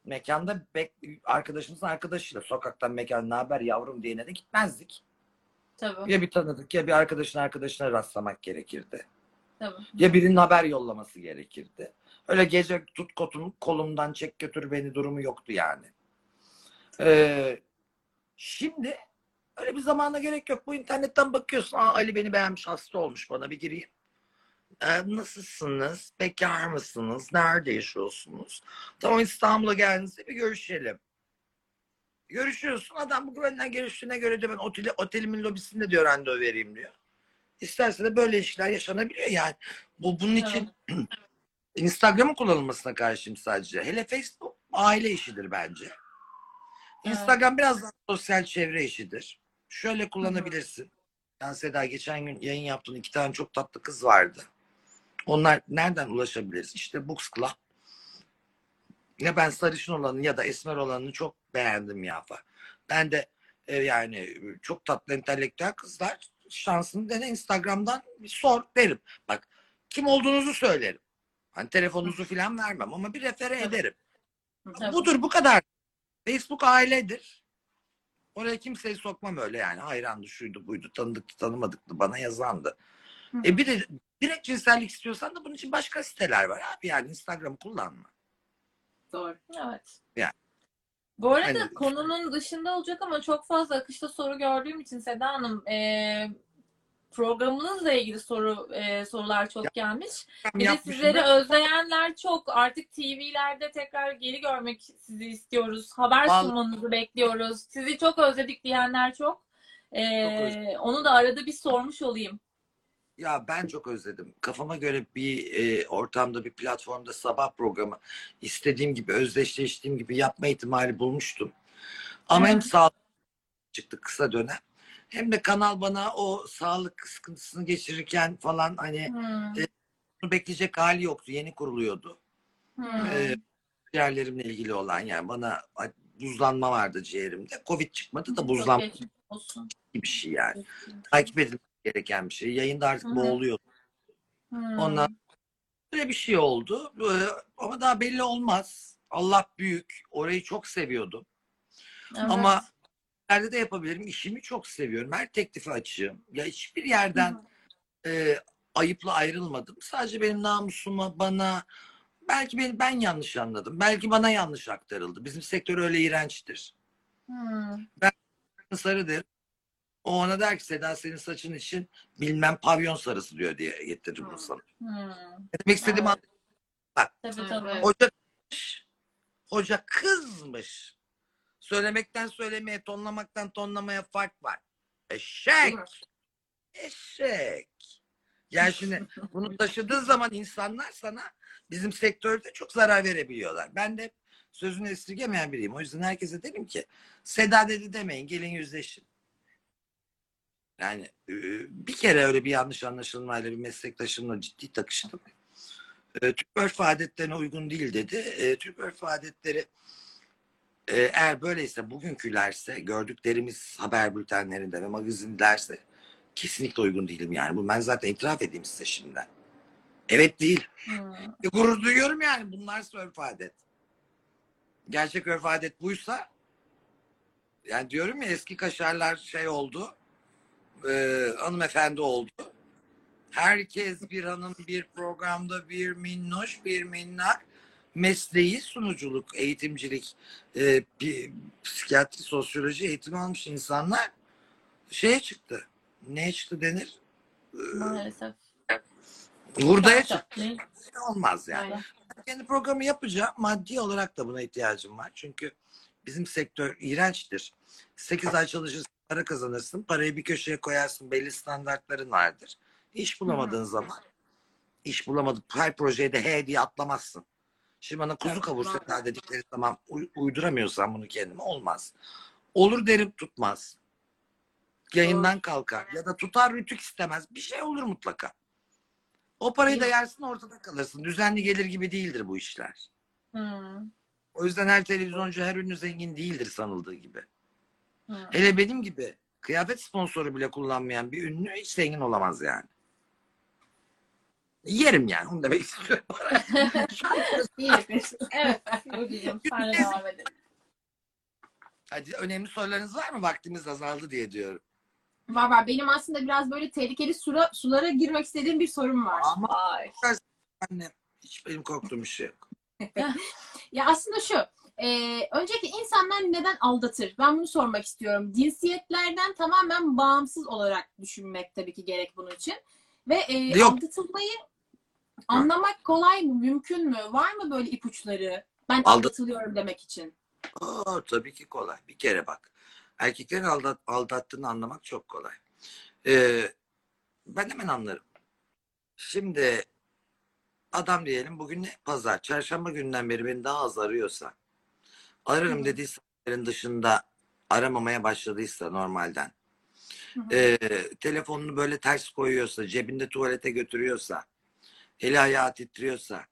Mekanda bek, arkadaşımızın arkadaşıyla sokaktan mekan ne haber yavrum diyene de gitmezdik. Tabii. Ya bir tanıdık ya bir arkadaşın arkadaşına rastlamak gerekirdi. Tabii. Ya birinin haber yollaması gerekirdi. Öyle gece tut kotunu kolumdan çek götür beni durumu yoktu yani. Ee, şimdi öyle bir zamana gerek yok. Bu internetten bakıyorsun. Aa, Ali beni beğenmiş hasta olmuş bana bir gireyim. Ee, nasılsınız? Bekar mısınız? Nerede yaşıyorsunuz? Tamam İstanbul'a geldiğinizde bir görüşelim. Görüşüyorsun. Adam bu güvenden görüştüğüne göre diyor ben oteli, otelimin lobisinde diyor randevu vereyim diyor. İsterse de böyle ilişkiler yaşanabiliyor yani. Bu bunun için *clears throat* Instagram'ın kullanılmasına karşıyım sadece. Hele Facebook aile işidir bence. Instagram biraz daha sosyal çevre işidir. Şöyle kullanabilirsin. Yani Seda geçen gün yayın yaptığın iki tane çok tatlı kız vardı. Onlar nereden ulaşabiliriz? İşte Books Club. Ya ben sarışın olanı ya da esmer olanını çok beğendim Yafa. Ben de e, yani çok tatlı entelektüel kızlar şansını dene Instagram'dan bir sor derim. Bak kim olduğunuzu söylerim. Hani telefonunuzu falan vermem ama bir refere Tabii. ederim. Tabii. Budur bu kadar. Facebook ailedir. Oraya kimseyi sokmam öyle yani. Hayrandı, şuydu, buydu, tanıdıktı, tanımadıktı, bana yazandı. Hı. E bir de direkt cinsellik istiyorsan da bunun için başka siteler var abi. Yani Instagram'ı kullanma. Doğru. Evet. Yani. Bu arada Hani- konunun dışında olacak ama çok fazla akışta soru gördüğüm için Seda Hanım e, programınızla ilgili soru e, sorular çok gelmiş. Bir de sizleri da- özleyenler çok. Artık TV'lerde tekrar geri görmek sizi istiyoruz. Haber Vallahi- sunmanızı bekliyoruz. Sizi çok özledik diyenler çok. E, Çok onu da arada bir sormuş olayım. Ya ben çok özledim. Kafama göre bir e, ortamda, bir platformda sabah programı istediğim gibi, özdeşleştiğim gibi yapma ihtimali bulmuştum. Ama hem sağlık çıktı kısa dönem. Hem de kanal bana o sağlık sıkıntısını geçirirken falan hani Hmm. E, bunu bekleyecek hali yoktu. Yeni kuruluyordu. Hmm. Ee, ciğerlerimle ilgili olan yani bana buzlanma vardı ciğerimde. Covid çıkmadı da buzlanma gibi bir şey yani. Takip edilmesi gereken bir şey. Yayında artık Hı hı. boğuluyor. Hmm. Ondan böyle bir şey oldu. Ama daha belli olmaz. Allah büyük. Orayı çok seviyordum. Evet. Ama nerede de yapabilirim. İşimi çok seviyorum. Her teklifi açığım. Ya hiçbir yerden e, ayıpla ayrılmadım. Sadece benim namusuma, bana belki beni ben yanlış anladım. Belki bana yanlış aktarıldı. Bizim sektör öyle iğrençtir. Hmm. Sarı der. O ona der ki Seda senin saçın için bilmem pavyon sarısı diyor diye getirir bunu sana. Hmm. Ne demek istediğimi Evet. anladın? Tabii tabii. Hoca kızmış. Hoca kızmış. Söylemekten söylemeye, tonlamaktan tonlamaya fark var. Eşek. Eşek. Yani şimdi *laughs* bunu taşıdığı zaman insanlar sana bizim sektörde çok zarar verebiliyorlar. Ben de sözünü esirgemeyen biriyim. O yüzden herkese dedim ki Seda dedi demeyin gelin yüzleşin. Yani bir kere öyle bir yanlış anlaşılmayla bir meslektaşımla ciddi takıştım. Türk örf adetlerine uygun değil dedi. Türk örf adetleri eğer böyleyse bugünkülerse gördüklerimiz haber bültenlerinde ve magazinlerse kesinlikle uygun değilim yani. Bu ben zaten itiraf edeyim size şimdiden. Evet değil. Hmm. E, gurur duyuyorum yani. Bunlar örf adet. Gerçek örf adet buysa yani diyorum ya eski kaşarlar şey oldu. E, hanımefendi oldu. Herkes bir hanım bir programda bir minnoş bir minnak mesleği sunuculuk, eğitimcilik, e, bir psikiyatri, sosyoloji eğitimi almış insanlar şeye çıktı. Neye çıktı denir? E, Maalesef. Startup çıktı. değil. Olmaz yani. Aynen. kendi programı yapacağım. Maddi olarak da buna ihtiyacım var. Çünkü bizim sektör iğrençtir. 8 ay çalışırsın, para kazanırsın. Parayı bir köşeye koyarsın. Belli standartların vardır. İş bulamadığın zaman iş bulamadık. Her projeye de he diye atlamazsın. Şimdi bana kuzu Evet, kavur maalesef. Seda dedikleri zaman uy- uyduramıyorsam bunu kendime olmaz. Olur derim tutmaz. Yayından kalkar. Ya da tutar rütük istemez. Bir şey olur mutlaka. O parayı da yersin ortada kalırsın. Düzenli gelir gibi değildir bu işler. Hmm. O yüzden her televizyoncu her ünlü zengin değildir sanıldığı gibi. Hele benim gibi kıyafet sponsoru bile kullanmayan bir ünlü hiç zengin olamaz yani. Yerim yani onu demek istiyorum. *laughs* Evet. Burcucuğum sen de devam edelim. Hadi önemli sorularınız var mı? Vaktimiz azaldı diye diyorum. Var var. Benim aslında biraz böyle tehlikeli sura, sulara girmek istediğim bir sorum var. Ama Ay. *laughs* anne hiç benim korktuğum bir şey yok. *laughs* Ya aslında şu. E, öncelikle insanlar neden aldatır? Ben bunu sormak istiyorum. Cinsiyetlerden tamamen bağımsız olarak düşünmek tabii ki gerek bunun için. Ve e, Yok. aldatılmayı anlamak kolay mı? Mümkün mü? Var mı böyle ipuçları? Ben Aldat- aldatılıyorum demek için. Aa, tabii ki kolay. Bir kere bak. Erkeklerin aldat, aldattığını anlamak çok kolay. Ee, ben hemen anlarım. Şimdi adam diyelim bugün ne? Pazar. Çarşamba gününden beri beni daha az arıyorsa ararım dediği saatlerin dışında aramamaya başladıysa normalden ee, telefonunu böyle ters koyuyorsa cebinde tuvalete götürüyorsa eli ayağı titriyorsa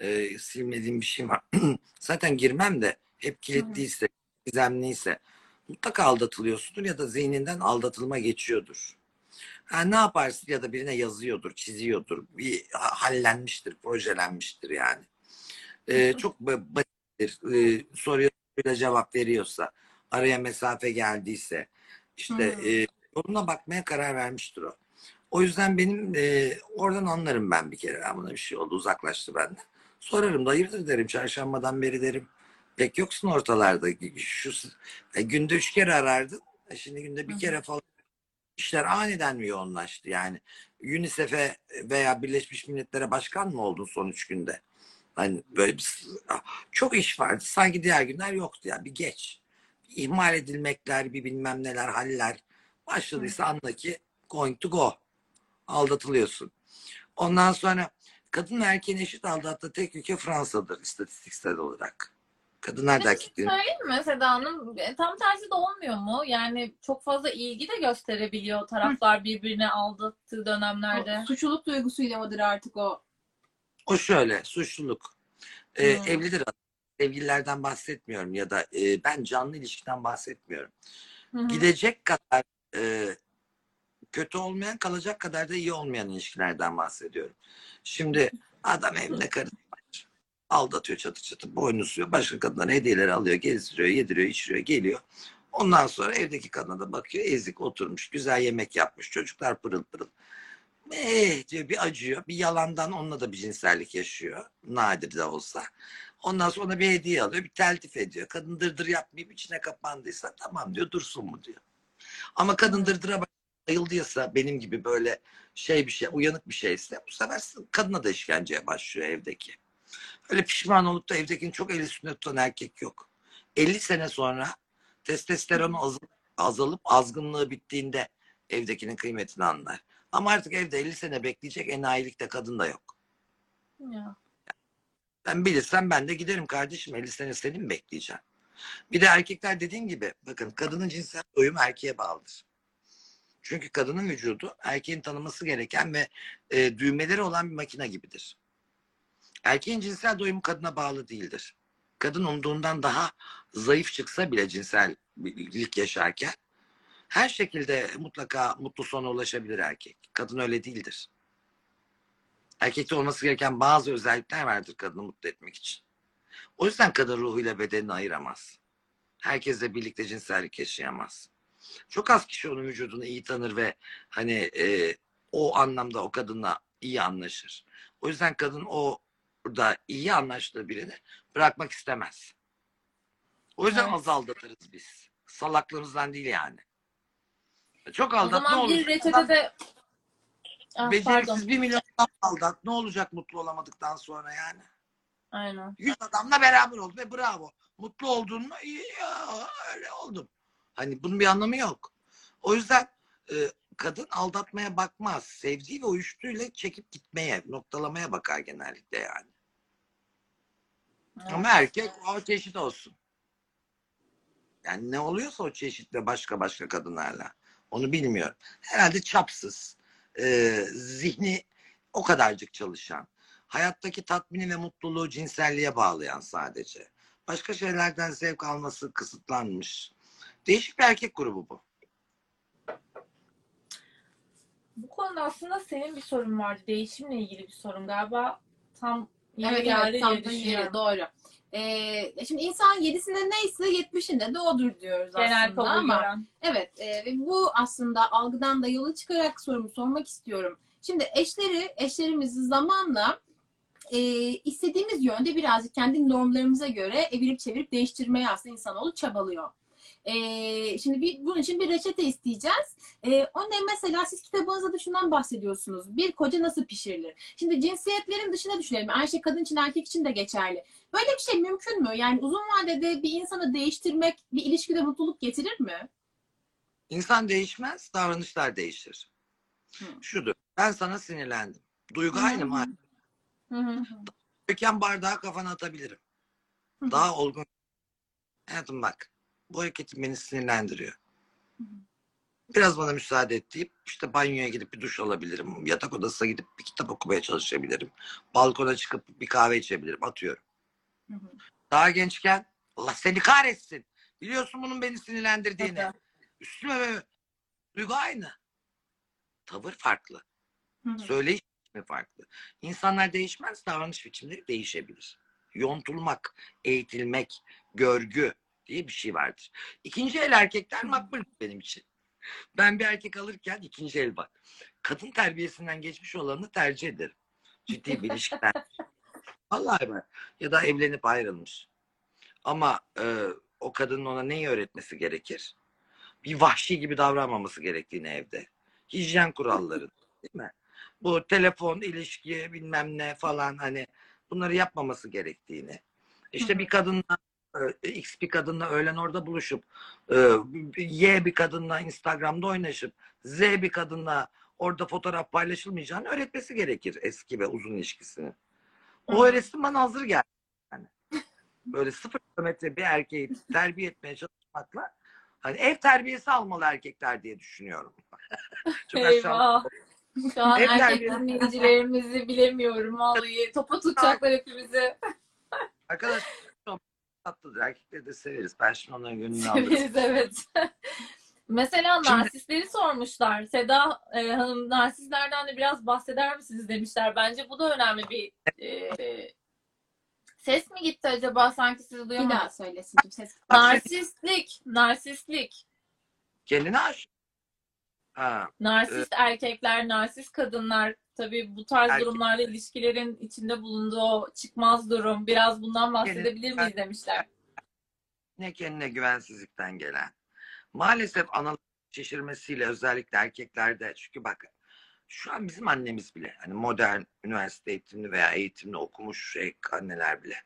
e, silmediğim bir şey var. *clears throat* Zaten girmem de hep kilitliyse, gizemliyse mutlaka aldatılıyorsundur ya da zihninden aldatılma geçiyordur. Ha, ne yaparsın ya da birine yazıyordur, çiziyordur, bir ha- hallenmiştir, projelenmiştir yani. E, çok ba- basittir. E, soruya soruyla cevap veriyorsa, araya mesafe geldiyse, işte Hmm. e, yoluna bakmaya karar vermiştir o. O yüzden benim e, oradan anlarım ben bir kere. Buna bir şey oldu uzaklaştı benden. Sorarım da hayırdır derim. Çarşambadan beri derim. Pek yoksun ortalarda. Şu e, günde üç kere arardın. E, şimdi günde bir kere falan işler aniden mi yoğunlaştı yani? UNICEF'e veya Birleşmiş Milletler'e başkan mı oldun son üç günde? Hani böyle bir, çok iş vardı. Sanki diğer günler yoktu ya. Bir geç. İhmal edilmekler, bir bilmem neler, haller. Başladıysa anla ki going to go. Aldatılıyorsun. Ondan sonra kadın ve erkeğin eşit aldattığı tek ülke Fransa'dır istatistiksel olarak. Kadınlar da şey erkeklerin. söyleyeyim mi Seda Hanım? E, Tam tersi de olmuyor mu? Yani çok fazla ilgi de gösterebiliyor taraflar birbirine aldattığı dönemlerde. O suçluluk duygusuyla mıdır artık o? O şöyle suçluluk. Ee, Hmm. Evlidir adam. Sevgililerden bahsetmiyorum ya da e, ben canlı ilişkiden bahsetmiyorum. Hı. Gidecek kadar e, kötü olmayan kalacak kadar da iyi olmayan ilişkilerden bahsediyorum. Şimdi adam evine karı var. Aldatıyor çatı çatı boynuzluyor. Başka kadınlara hediyeler alıyor, gezdiriyor, yediriyor, içiriyor, geliyor. Ondan sonra evdeki kadına da bakıyor ezik oturmuş, güzel yemek yapmış, çocuklar pırıl pırıl. Eh diyor bir acıyor. Bir yalandan onunla da bir cinsellik yaşıyor. Nadir de olsa. Ondan sonra bir hediye alıyor. Bir teltif ediyor. Kadın dırdır yapmayıp içine kapandıysa tamam diyor dursun mu diyor. Ama kadın dırdıra bayıldıysa benim gibi böyle şey bir şey uyanık bir şeyse bu sefer kadına da işkenceye başlıyor evdeki. Öyle pişman olup da evdekini çok el üstünde tutan erkek yok. 50 sene sonra testosteronu azalıp azgınlığı bittiğinde evdekinin kıymetini anlar. Ama artık evde 50 sene bekleyecek enayilikte kadın da yok. Ya. Ben bilirsem ben de giderim kardeşim 50 sene seni mi bekleyeceğim? Bir de erkekler dediğim gibi bakın kadının cinsel doyumu erkeğe bağlıdır. Çünkü kadının vücudu erkeğin tanıması gereken ve e, düğmeleri olan bir makine gibidir. Erkeğin cinsel doyumu kadına bağlı değildir. Kadın umduğundan daha zayıf çıksa bile cinsellik yaşarken her şekilde mutlaka mutlu sona ulaşabilir erkek. Kadın öyle değildir. Erkekte olması gereken bazı özellikler vardır kadını mutlu etmek için. O yüzden kadın ruhuyla bedenini ayıramaz. Herkesle birlikte cinsellik yaşayamaz. Çok az kişi onun vücudunu iyi tanır ve hani e, o anlamda o kadınla iyi anlaşır. O yüzden kadın o burada iyi anlaştığı birini bırakmak istemez. O yüzden Evet. az aldatırız biz. Salaklığımızdan değil yani. Çok aldat ne zaman bir olur? reçetede ah, pardon. Beceriksiz bir milyon adam aldat. Ne olacak mutlu olamadıktan sonra yani? Aynen. Yüz adamla beraber oldum ve bravo. Mutlu oldun mu? İyi ya, öyle oldum. Hani bunun bir anlamı yok. O yüzden e, kadın aldatmaya bakmaz. Sevdiği ve uyuştuğuyla çekip gitmeye, noktalamaya bakar genellikle yani. Ama erkek o çeşit olsun. Yani ne oluyorsa o çeşitle başka başka kadınlarla. Onu bilmiyorum. Herhalde çapsız. e, zihni o kadarcık çalışan. Hayattaki tatmini ve mutluluğu cinselliğe bağlayan sadece. Başka şeylerden zevk alması kısıtlanmış. Değişik bir erkek grubu bu. Bu konuda aslında senin bir sorun vardı. Değişimle ilgili bir sorun galiba. Tam yeri Evet geldi evet tam diye düşünüyorum. yeri doğru. Ee, şimdi insan yedisinde neyse yetmişinde de odur diyoruz Genel aslında kabul ama gören. evet e, ve bu aslında algıdan da yola çıkarak sorumu sormak istiyorum. Şimdi eşleri, eşlerimizi zamanla e, istediğimiz yönde birazcık kendi normlarımıza göre evirip çevirip değiştirmeye aslında insanoğlu çabalıyor. E, şimdi bir, bunun için bir reçete isteyeceğiz. E, o ne mesela siz kitabınızda da şundan bahsediyorsunuz. Bir koca nasıl pişirilir? Şimdi cinsiyetlerin dışına düşünelim. Aynı şey kadın için erkek için de geçerli. Böyle bir şey mümkün mü? Yani uzun vadede bir insanı değiştirmek bir ilişkide mutluluk getirir mi? İnsan değişmez, davranışlar değişir. Hı. Şudur. Ben sana sinirlendim. Duygu Hı. aynı mı? Döken bardağı kafana atabilirim. Hı. Daha olgun. Hayatım bak. Bu hareketin beni sinirlendiriyor. Biraz bana müsaade et deyip işte banyoya gidip bir duş alabilirim. Yatak odasına gidip bir kitap okumaya çalışabilirim. Balkona çıkıp bir kahve içebilirim. Atıyorum. Hı hı. Daha gençken Allah seni kahretsin. Biliyorsun bunun beni sinirlendirdiğini. Üstüme böyle. Duygu aynı. Tavır farklı. Hı hı. Söyleyiş biçimi farklı. İnsanlar değişmez, davranış biçimleri değişebilir. Yontulmak, eğitilmek, görgü diye bir şey vardır. İkinci el erkekler makbul benim için. Ben bir erkek alırken ikinci el bak. Kadın terbiyesinden geçmiş olanı tercih ederim. Ciddi bir ilişkiden. *laughs* Vallahi ben. Ya da evlenip ayrılmış. Ama e, o kadının ona neyi öğretmesi gerekir? Bir vahşi gibi davranmaması gerektiğini evde. Hijyen kuralları değil mi? Bu telefon, ilişki bilmem ne falan hani bunları yapmaması gerektiğini. İşte bir kadınla X bir kadınla öğlen orada buluşup e, Y bir kadınla Instagram'da oynaşıp Z bir kadınla orada fotoğraf paylaşılmayacağını öğretmesi gerekir eski ve uzun ilişkisini. O öğretsin bana hazır geldi. Yani. Böyle sıfır kilometre bir erkeği terbiye etmeye çalışmakla hani ev terbiyesi almalı erkekler diye düşünüyorum. *laughs* Çok. Eyvah. Şu an erkek dinleyicilerimizi bilemiyorum. Vallahi topa tutacaklar hepimizi. Arkadaşlar tatlıdır. Erkekleri de severiz. Ben şimdi onların gönlünü alırım. Severiz *laughs* evet. Mesela Şimdi- narsistleri sormuşlar. Seda e, Hanım narsistlerden de biraz bahseder misiniz demişler. Bence bu da önemli bir e, ses mi gitti acaba sanki sizi Bir duyamadım. daha söylesin. Ses Narsistlik, narsistlik. Kendine aşık. Ha, Narsist erkekler, narsist kadınlar tabii bu tarz Erkek- durumlarda ilişkilerin içinde bulunduğu o çıkmaz durum. Biraz bundan bahsedebilir Kendine- miyiz demişler. ne kendine güvensizlikten gelen. Maalesef analar şişirmesiyle özellikle erkeklerde çünkü bak şu an bizim annemiz bile hani modern üniversite eğitimli veya eğitimli okumuş şey anneler bile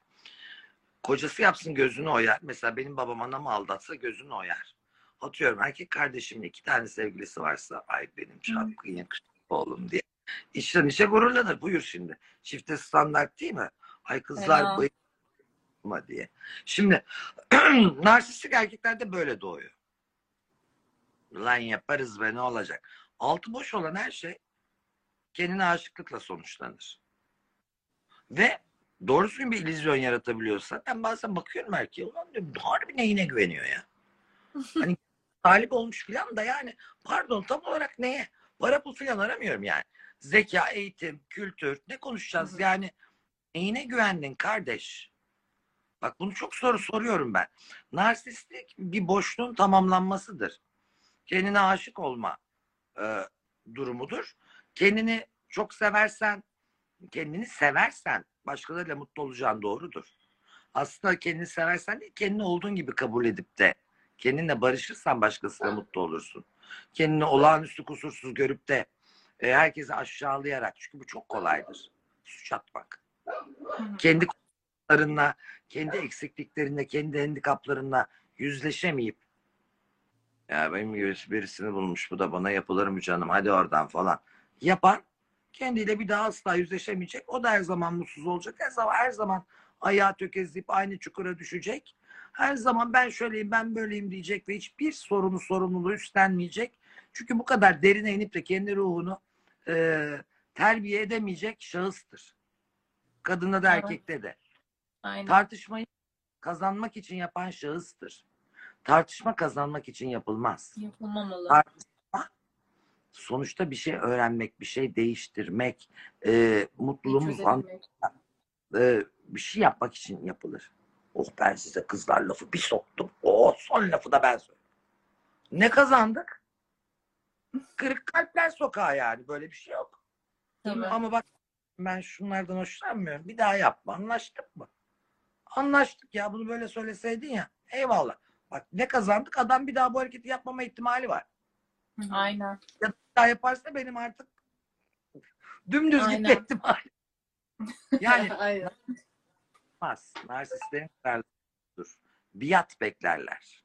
kocası yapsın gözünü oyar. Mesela benim babam anamı aldatsa gözünü oyar. Atıyorum erkek kardeşimin iki tane sevgilisi varsa ay benim çapkın yakışıklı oğlum diye. İçten içe gururlanır. Buyur şimdi. Çifte standart değil mi? Ay kızlar Fena. bayılma diye. Şimdi *clears throat* narsistik erkekler de böyle doğuyor. Lan yaparız be ne olacak? Altı boş olan her şey kendine aşıklıkla sonuçlanır. Ve doğru düzgün bir illüzyon yaratabiliyorsa ben bazen bakıyorum erkeğe ulan diyorum harbi neyine güveniyor ya. *laughs* Hani talip olmuş filan da yani pardon tam olarak neye? Para pul filan aramıyorum yani. Zeka, eğitim, kültür ne konuşacağız Hı hı. yani neyine güvendin kardeş? Bak bunu çok soru soruyorum ben. Narsistlik bir boşluğun tamamlanmasıdır. Kendine aşık olma e, durumudur. Kendini çok seversen, kendini seversen başkalarıyla mutlu olacağın doğrudur. Aslında kendini seversen değil, kendini olduğun gibi kabul edip de kendinle barışırsan başkasıyla mutlu olursun. Kendini olağanüstü kusursuz görüp de e, herkesi aşağılayarak çünkü bu çok kolaydır. Suç atmak. Kendi kusurlarınla, kendi eksikliklerinle, kendi handikaplarınla yüzleşemeyip ya benim gibi birisini bulmuş bu da bana yapılır mı canım hadi oradan falan yapan kendiyle bir daha asla yüzleşemeyecek. O da her zaman mutsuz olacak. Her zaman her zaman ayağı tökezleyip aynı çukura düşecek. Her zaman ben şöyleyim ben böyleyim diyecek ve hiçbir sorunu sorumluluğu üstlenmeyecek. Çünkü bu kadar derine inip de kendi ruhunu e, terbiye edemeyecek şahıstır. Kadında da Evet. erkekte de. Aynen. Tartışmayı kazanmak için yapan şahıstır. Tartışma kazanmak için yapılmaz. Yapılmamalı. Tartışma sonuçta bir şey öğrenmek, bir şey değiştirmek, e, mutluluğumu fan- Çözebilmek. e, bir şey yapmak için yapılır. Oh ben size kızlar lafı bir soktum. Oh son lafı da ben söyledim. Ne kazandık? Kırık kalpler sokağı yani. Böyle bir şey yok. Tabii. Ama bak ben şunlardan hoşlanmıyorum. Bir daha yapma. Anlaştık mı? Anlaştık ya. Bunu böyle söyleseydin ya. Eyvallah. Bak ne kazandık? Adam bir daha bu hareketi yapmama ihtimali var. Aynen. Ya daha yaparsa benim artık dümdüz Aynen. gitme ihtimali. *laughs* Yani Aynen. Olmaz. Narsistlerin kararlıdır. Biat beklerler.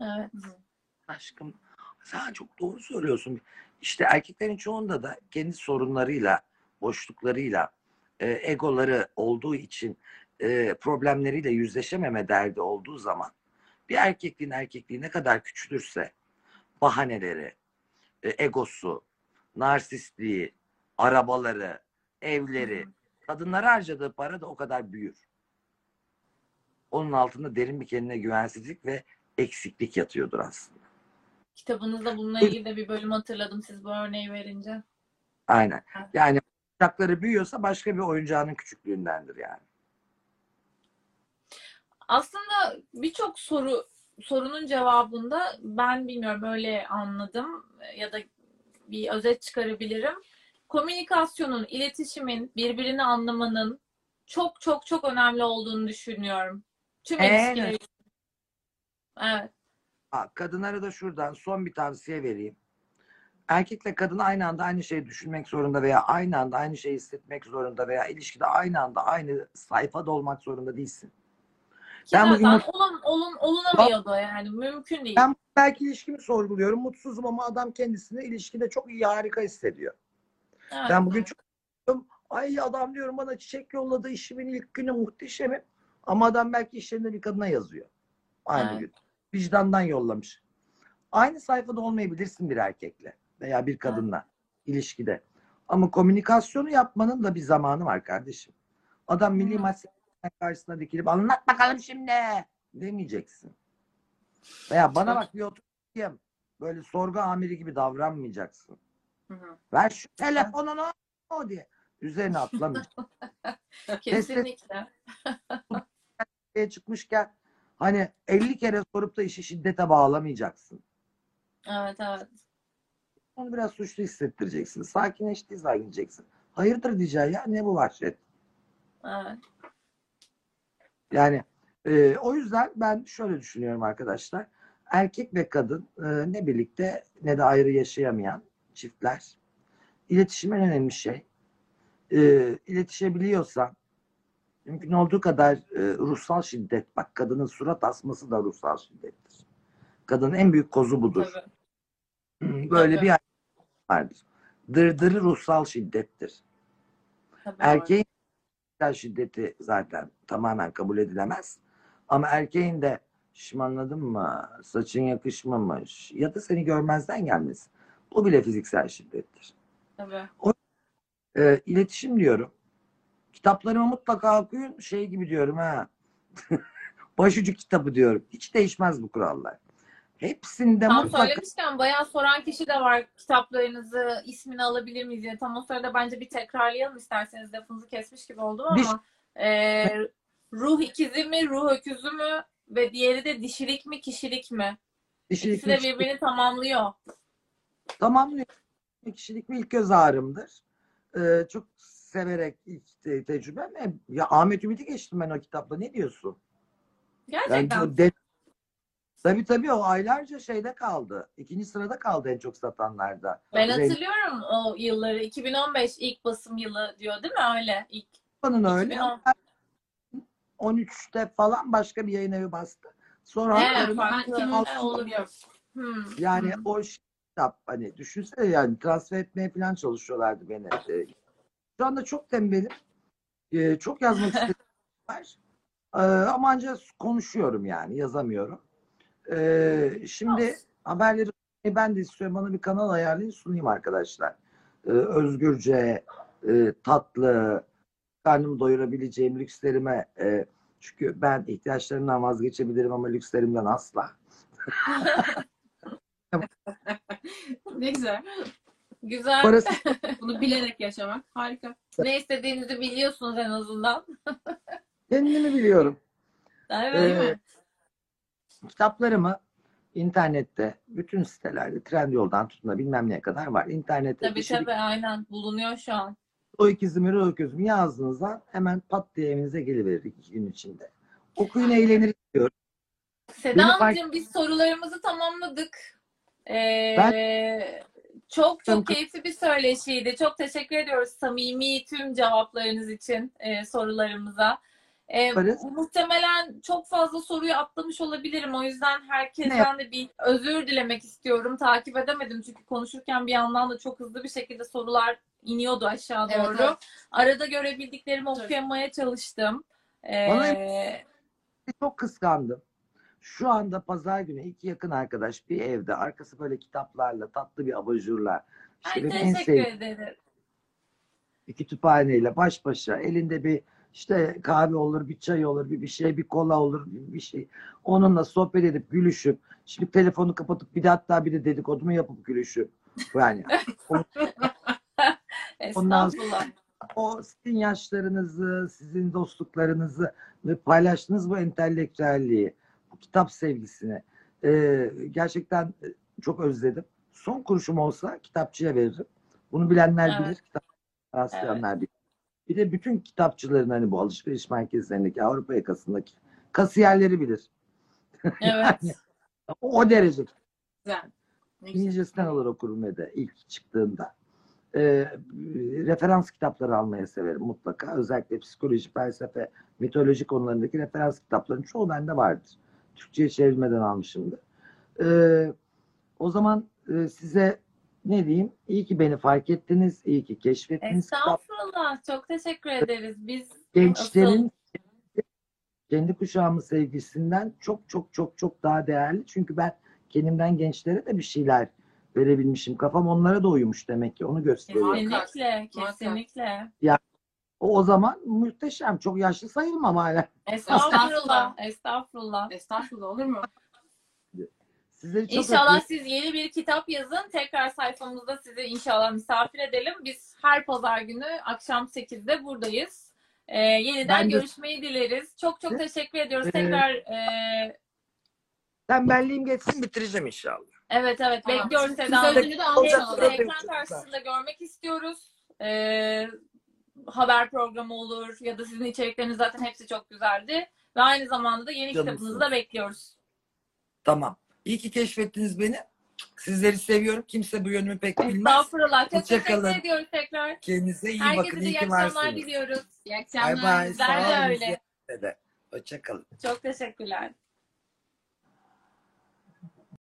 Evet. Aşkım sen çok doğru söylüyorsun. İşte erkeklerin çoğunda da kendi sorunlarıyla, boşluklarıyla, e, egoları olduğu için e, problemleriyle yüzleşememe derdi olduğu zaman bir erkekliğin erkekliği ne kadar küçülürse bahaneleri, e, egosu, narsistliği, arabaları, evleri, kadınlara harcadığı para da o kadar büyür. Onun altında derin bir kendine güvensizlik ve eksiklik yatıyordur aslında. Kitabınızda bununla ilgili de bir bölüm hatırladım siz bu örneği verince. Aynen. Yani oyuncakları büyüyorsa başka bir oyuncağının küçüklüğündendir yani. Aslında birçok soru sorunun cevabında ben bilmiyorum öyle anladım ya da bir özet çıkarabilirim. Komünikasyonun, iletişimin, birbirini anlamanın çok çok çok önemli olduğunu düşünüyorum. Tüm Evet. ilişkiler için. Evet. Ha, kadınlara da şuradan son bir tavsiye vereyim. Erkekle kadın aynı anda aynı şeyi düşünmek zorunda veya aynı anda aynı şeyi hissetmek zorunda veya ilişkide aynı anda aynı sayfada olmak zorunda değilsin. Ki Ben bugün zaten olun, olun, olunamıyor da yani mümkün değil. Ben belki ilişkimi sorguluyorum. Mutsuzum ama adam kendisini ilişkide çok iyi, harika hissediyor. Evet. Ben bugün çok mutluyum. Ay adam diyorum bana çiçek yolladı işimin ilk günü muhteşemim. Ama adam belki işlerinde bir kadına yazıyor. Aynı Evet. gün. Vicdandan yollamış. Aynı sayfada olmayabilirsin bir erkekle veya bir kadınla ilişkide. Ama komünikasyonu yapmanın da bir zamanı var kardeşim. Adam milli maç seyrederken karşısına dikilip anlat bakalım şimdi demeyeceksin. Veya bana bak bir oturayım. Böyle sorgu amiri gibi davranmayacaksın. Hı hı. Ver şu telefonunu o diye. Üzerine atlamayacaksın. *laughs* Kesinlikle. *laughs* Ortaya çıkmışken hani 50 kere sorup da işi şiddete bağlamayacaksın. Evet evet. Onu biraz suçlu hissettireceksin. Sakinleştiği zaman gideceksin. Hayırdır diyeceksin ya ne bu vahşet. Evet. Yani e, o yüzden ben şöyle düşünüyorum arkadaşlar. Erkek ve kadın e, ne birlikte ne de ayrı yaşayamayan çiftler. İletişim en önemli şey. E, iletişebiliyorsan mümkün olduğu kadar e, ruhsal şiddet. Bak kadının surat asması da ruhsal şiddettir. Kadının en büyük kozu budur. Tabii. Böyle Tabii. bir vardır. Dırdırı ruhsal şiddettir. Tabii. Erkeğin fiziksel şiddeti zaten tamamen kabul edilemez. Ama erkeğin de şımarladın mı, saçın yakışmamış ya da seni görmezden gelmesi. Bu bile fiziksel şiddettir. Tabii. Ee, iletişim diyorum. Kitaplarımı mutlaka okuyun. Şey gibi diyorum ha. *laughs* Başucu kitabı diyorum. Hiç değişmez bu kurallar. Hepsinde Tam mutlaka söylemişken bayağı soran kişi de var kitaplarınızı ismini alabilir miyiz diye. Tam o sırada bence bir tekrarlayalım isterseniz lafınızı kesmiş gibi oldum Bir- ama e, ruh ikizi mi, ruh öküzü mü ve diğeri de dişilik mi, kişilik mi? kişilik İkisi de birbirini tamamlıyor. tamamlıyor. Kişilik bir ilk göz ağrımdır. Ee, çok severek ilk te- tecrübem. E, Ya Ahmet Ümit'i geçtim ben o kitapla. Ne diyorsun? Yani Gerçekten. de- tabii tabii o aylarca şeyde kaldı. İkinci sırada kaldı en çok satanlarda. Ben hatırlıyorum o yılları. 2015 ilk basım yılı diyor değil mi öyle? İlk Hanım'ın öyle. 2010. ama 13'te falan başka bir yayın evi bastı. Sonra Evet, farklı. Ben kimin olabiliyor. Hmm. yani Hı. o şey- kitap hani düşünsene yani transfer etmeye falan çalışıyorlardı beni. Ee, Şu anda çok tembelim. Ee, çok yazmak istediğim *laughs* var. Ee, ama ancak konuşuyorum yani yazamıyorum. Ee, şimdi Olsun. haberleri ben de istiyorum. Bana bir kanal ayarlayın sunayım arkadaşlar. Ee, özgürce, e, tatlı, karnımı doyurabileceğim lükslerime e, çünkü ben ihtiyaçlarımdan vazgeçebilirim ama lükslerimden asla. *laughs* Ne güzel. Güzel. Parası *laughs* Bunu bilerek yaşamak. Harika. Ne istediğinizi biliyorsunuz en azından. *laughs* kendimi biliyorum. Evet. Ee, kitaplarımı internette, bütün sitelerde, Trendyol'dan tutun da bilmem neye kadar var. İnternette Tabii tabii aynen bulunuyor şu an. o ikizimi, o ikizimi yazdığınızda hemen pat diye evinize geliverir iki gün içinde. Okuyun eğlenir diyorum. Seda Beni fark- biz sorularımızı tamamladık. Ee, çok çok keyifli bir söyleşiydi. Çok teşekkür ediyoruz samimi tüm cevaplarınız için e, sorularımıza. Yaparız. muhtemelen çok fazla soruyu atlamış olabilirim. O yüzden herkesten de bir özür dilemek istiyorum. Takip edemedim çünkü konuşurken bir yandan da çok hızlı bir şekilde sorular iniyordu aşağı Evet, doğru. evet. Arada görebildiklerimi okuyamaya çalıştım. Bana Ee, Çok kıskandım. Şu anda pazar günü iki yakın arkadaş bir evde arkası böyle kitaplarla tatlı bir abajurla işte ay, teşekkür sevdiğim ederim. bir kütüphaneyle baş başa elinde bir işte kahve olur, bir çay olur, bir bir şey, bir kola olur, bir, bir şey. Onunla sohbet edip gülüşüp şimdi telefonu kapatıp bir de hatta bir de dedikodumu yapıp gülüşüp yani *laughs* Ondan Estağfurullah. o sizin yaşlarınızı, sizin dostluklarınızı ve paylaştığınız bu entelektüelliği, bu kitap sevgisini e, gerçekten e, çok özledim. Son kuruşum olsa kitapçıya veririm. Bunu bilenler Evet. bilir, kitap rastlayanlar bilir. Bir de bütün kitapçıların hani bu alışveriş merkezlerindeki Avrupa yakasındaki kasiyerleri bilir. *laughs* Evet. O, o derece. Güzel. İngilizcesinden alır okurum ve de ilk çıktığında. Ee, referans kitapları almaya severim mutlaka. Özellikle psikoloji, felsefe, mitoloji konularındaki referans kitapların çoğu bende vardır. Türkçe'ye çevirmeden almışımdır. Ee, o zaman e, size ne diyeyim? İyi ki beni fark ettiniz, iyi ki keşfettiniz. Estağfurullah. Çok teşekkür ederiz. Biz gençlerin kendi kuşağımın sevgisinden çok çok çok çok daha değerli. Çünkü ben kendimden gençlere de bir şeyler verebilmişim. Kafam onlara da uyumuş demek ki. Onu gösteriyor. kesinlikle, kesinlikle. O, o zaman muhteşem. Çok yaşlı sayılmam hala. Estağfurullah. Estağfurullah. Estağfurullah olur mu? Sizleri çok İnşallah öpüyorum. siz yeni bir kitap yazın. Tekrar sayfamızda sizi inşallah misafir edelim. Biz her pazar günü akşam 8'de buradayız. Ee, yeniden Ben de- görüşmeyi dileriz. Çok çok teşekkür ediyoruz. Ee, Tekrar e, Tembelliğim geçsin bitireceğim inşallah. Evet evet Tamam. bekliyoruz Kız Seda. sözünü de almış Sizi olalım. ekran karşısında görmek istiyoruz. Ee, haber programı olur ya da sizin içerikleriniz zaten hepsi çok güzeldi. Ve aynı zamanda da yeni Canımsın. kitabınızı da bekliyoruz. Tamam. İyi ki keşfettiniz beni. Sizleri seviyorum. Kimse bu yönümü pek bilmez. Estağfurullah. Çok teşekkür ediyoruz tekrar. Kendinize iyi Herkese bakın. İyi iyi ki akşamlar diliyoruz. İyi Bay akşamlar. bay. Bizler Sağ olun. Hoşçakalın. Çok teşekkürler.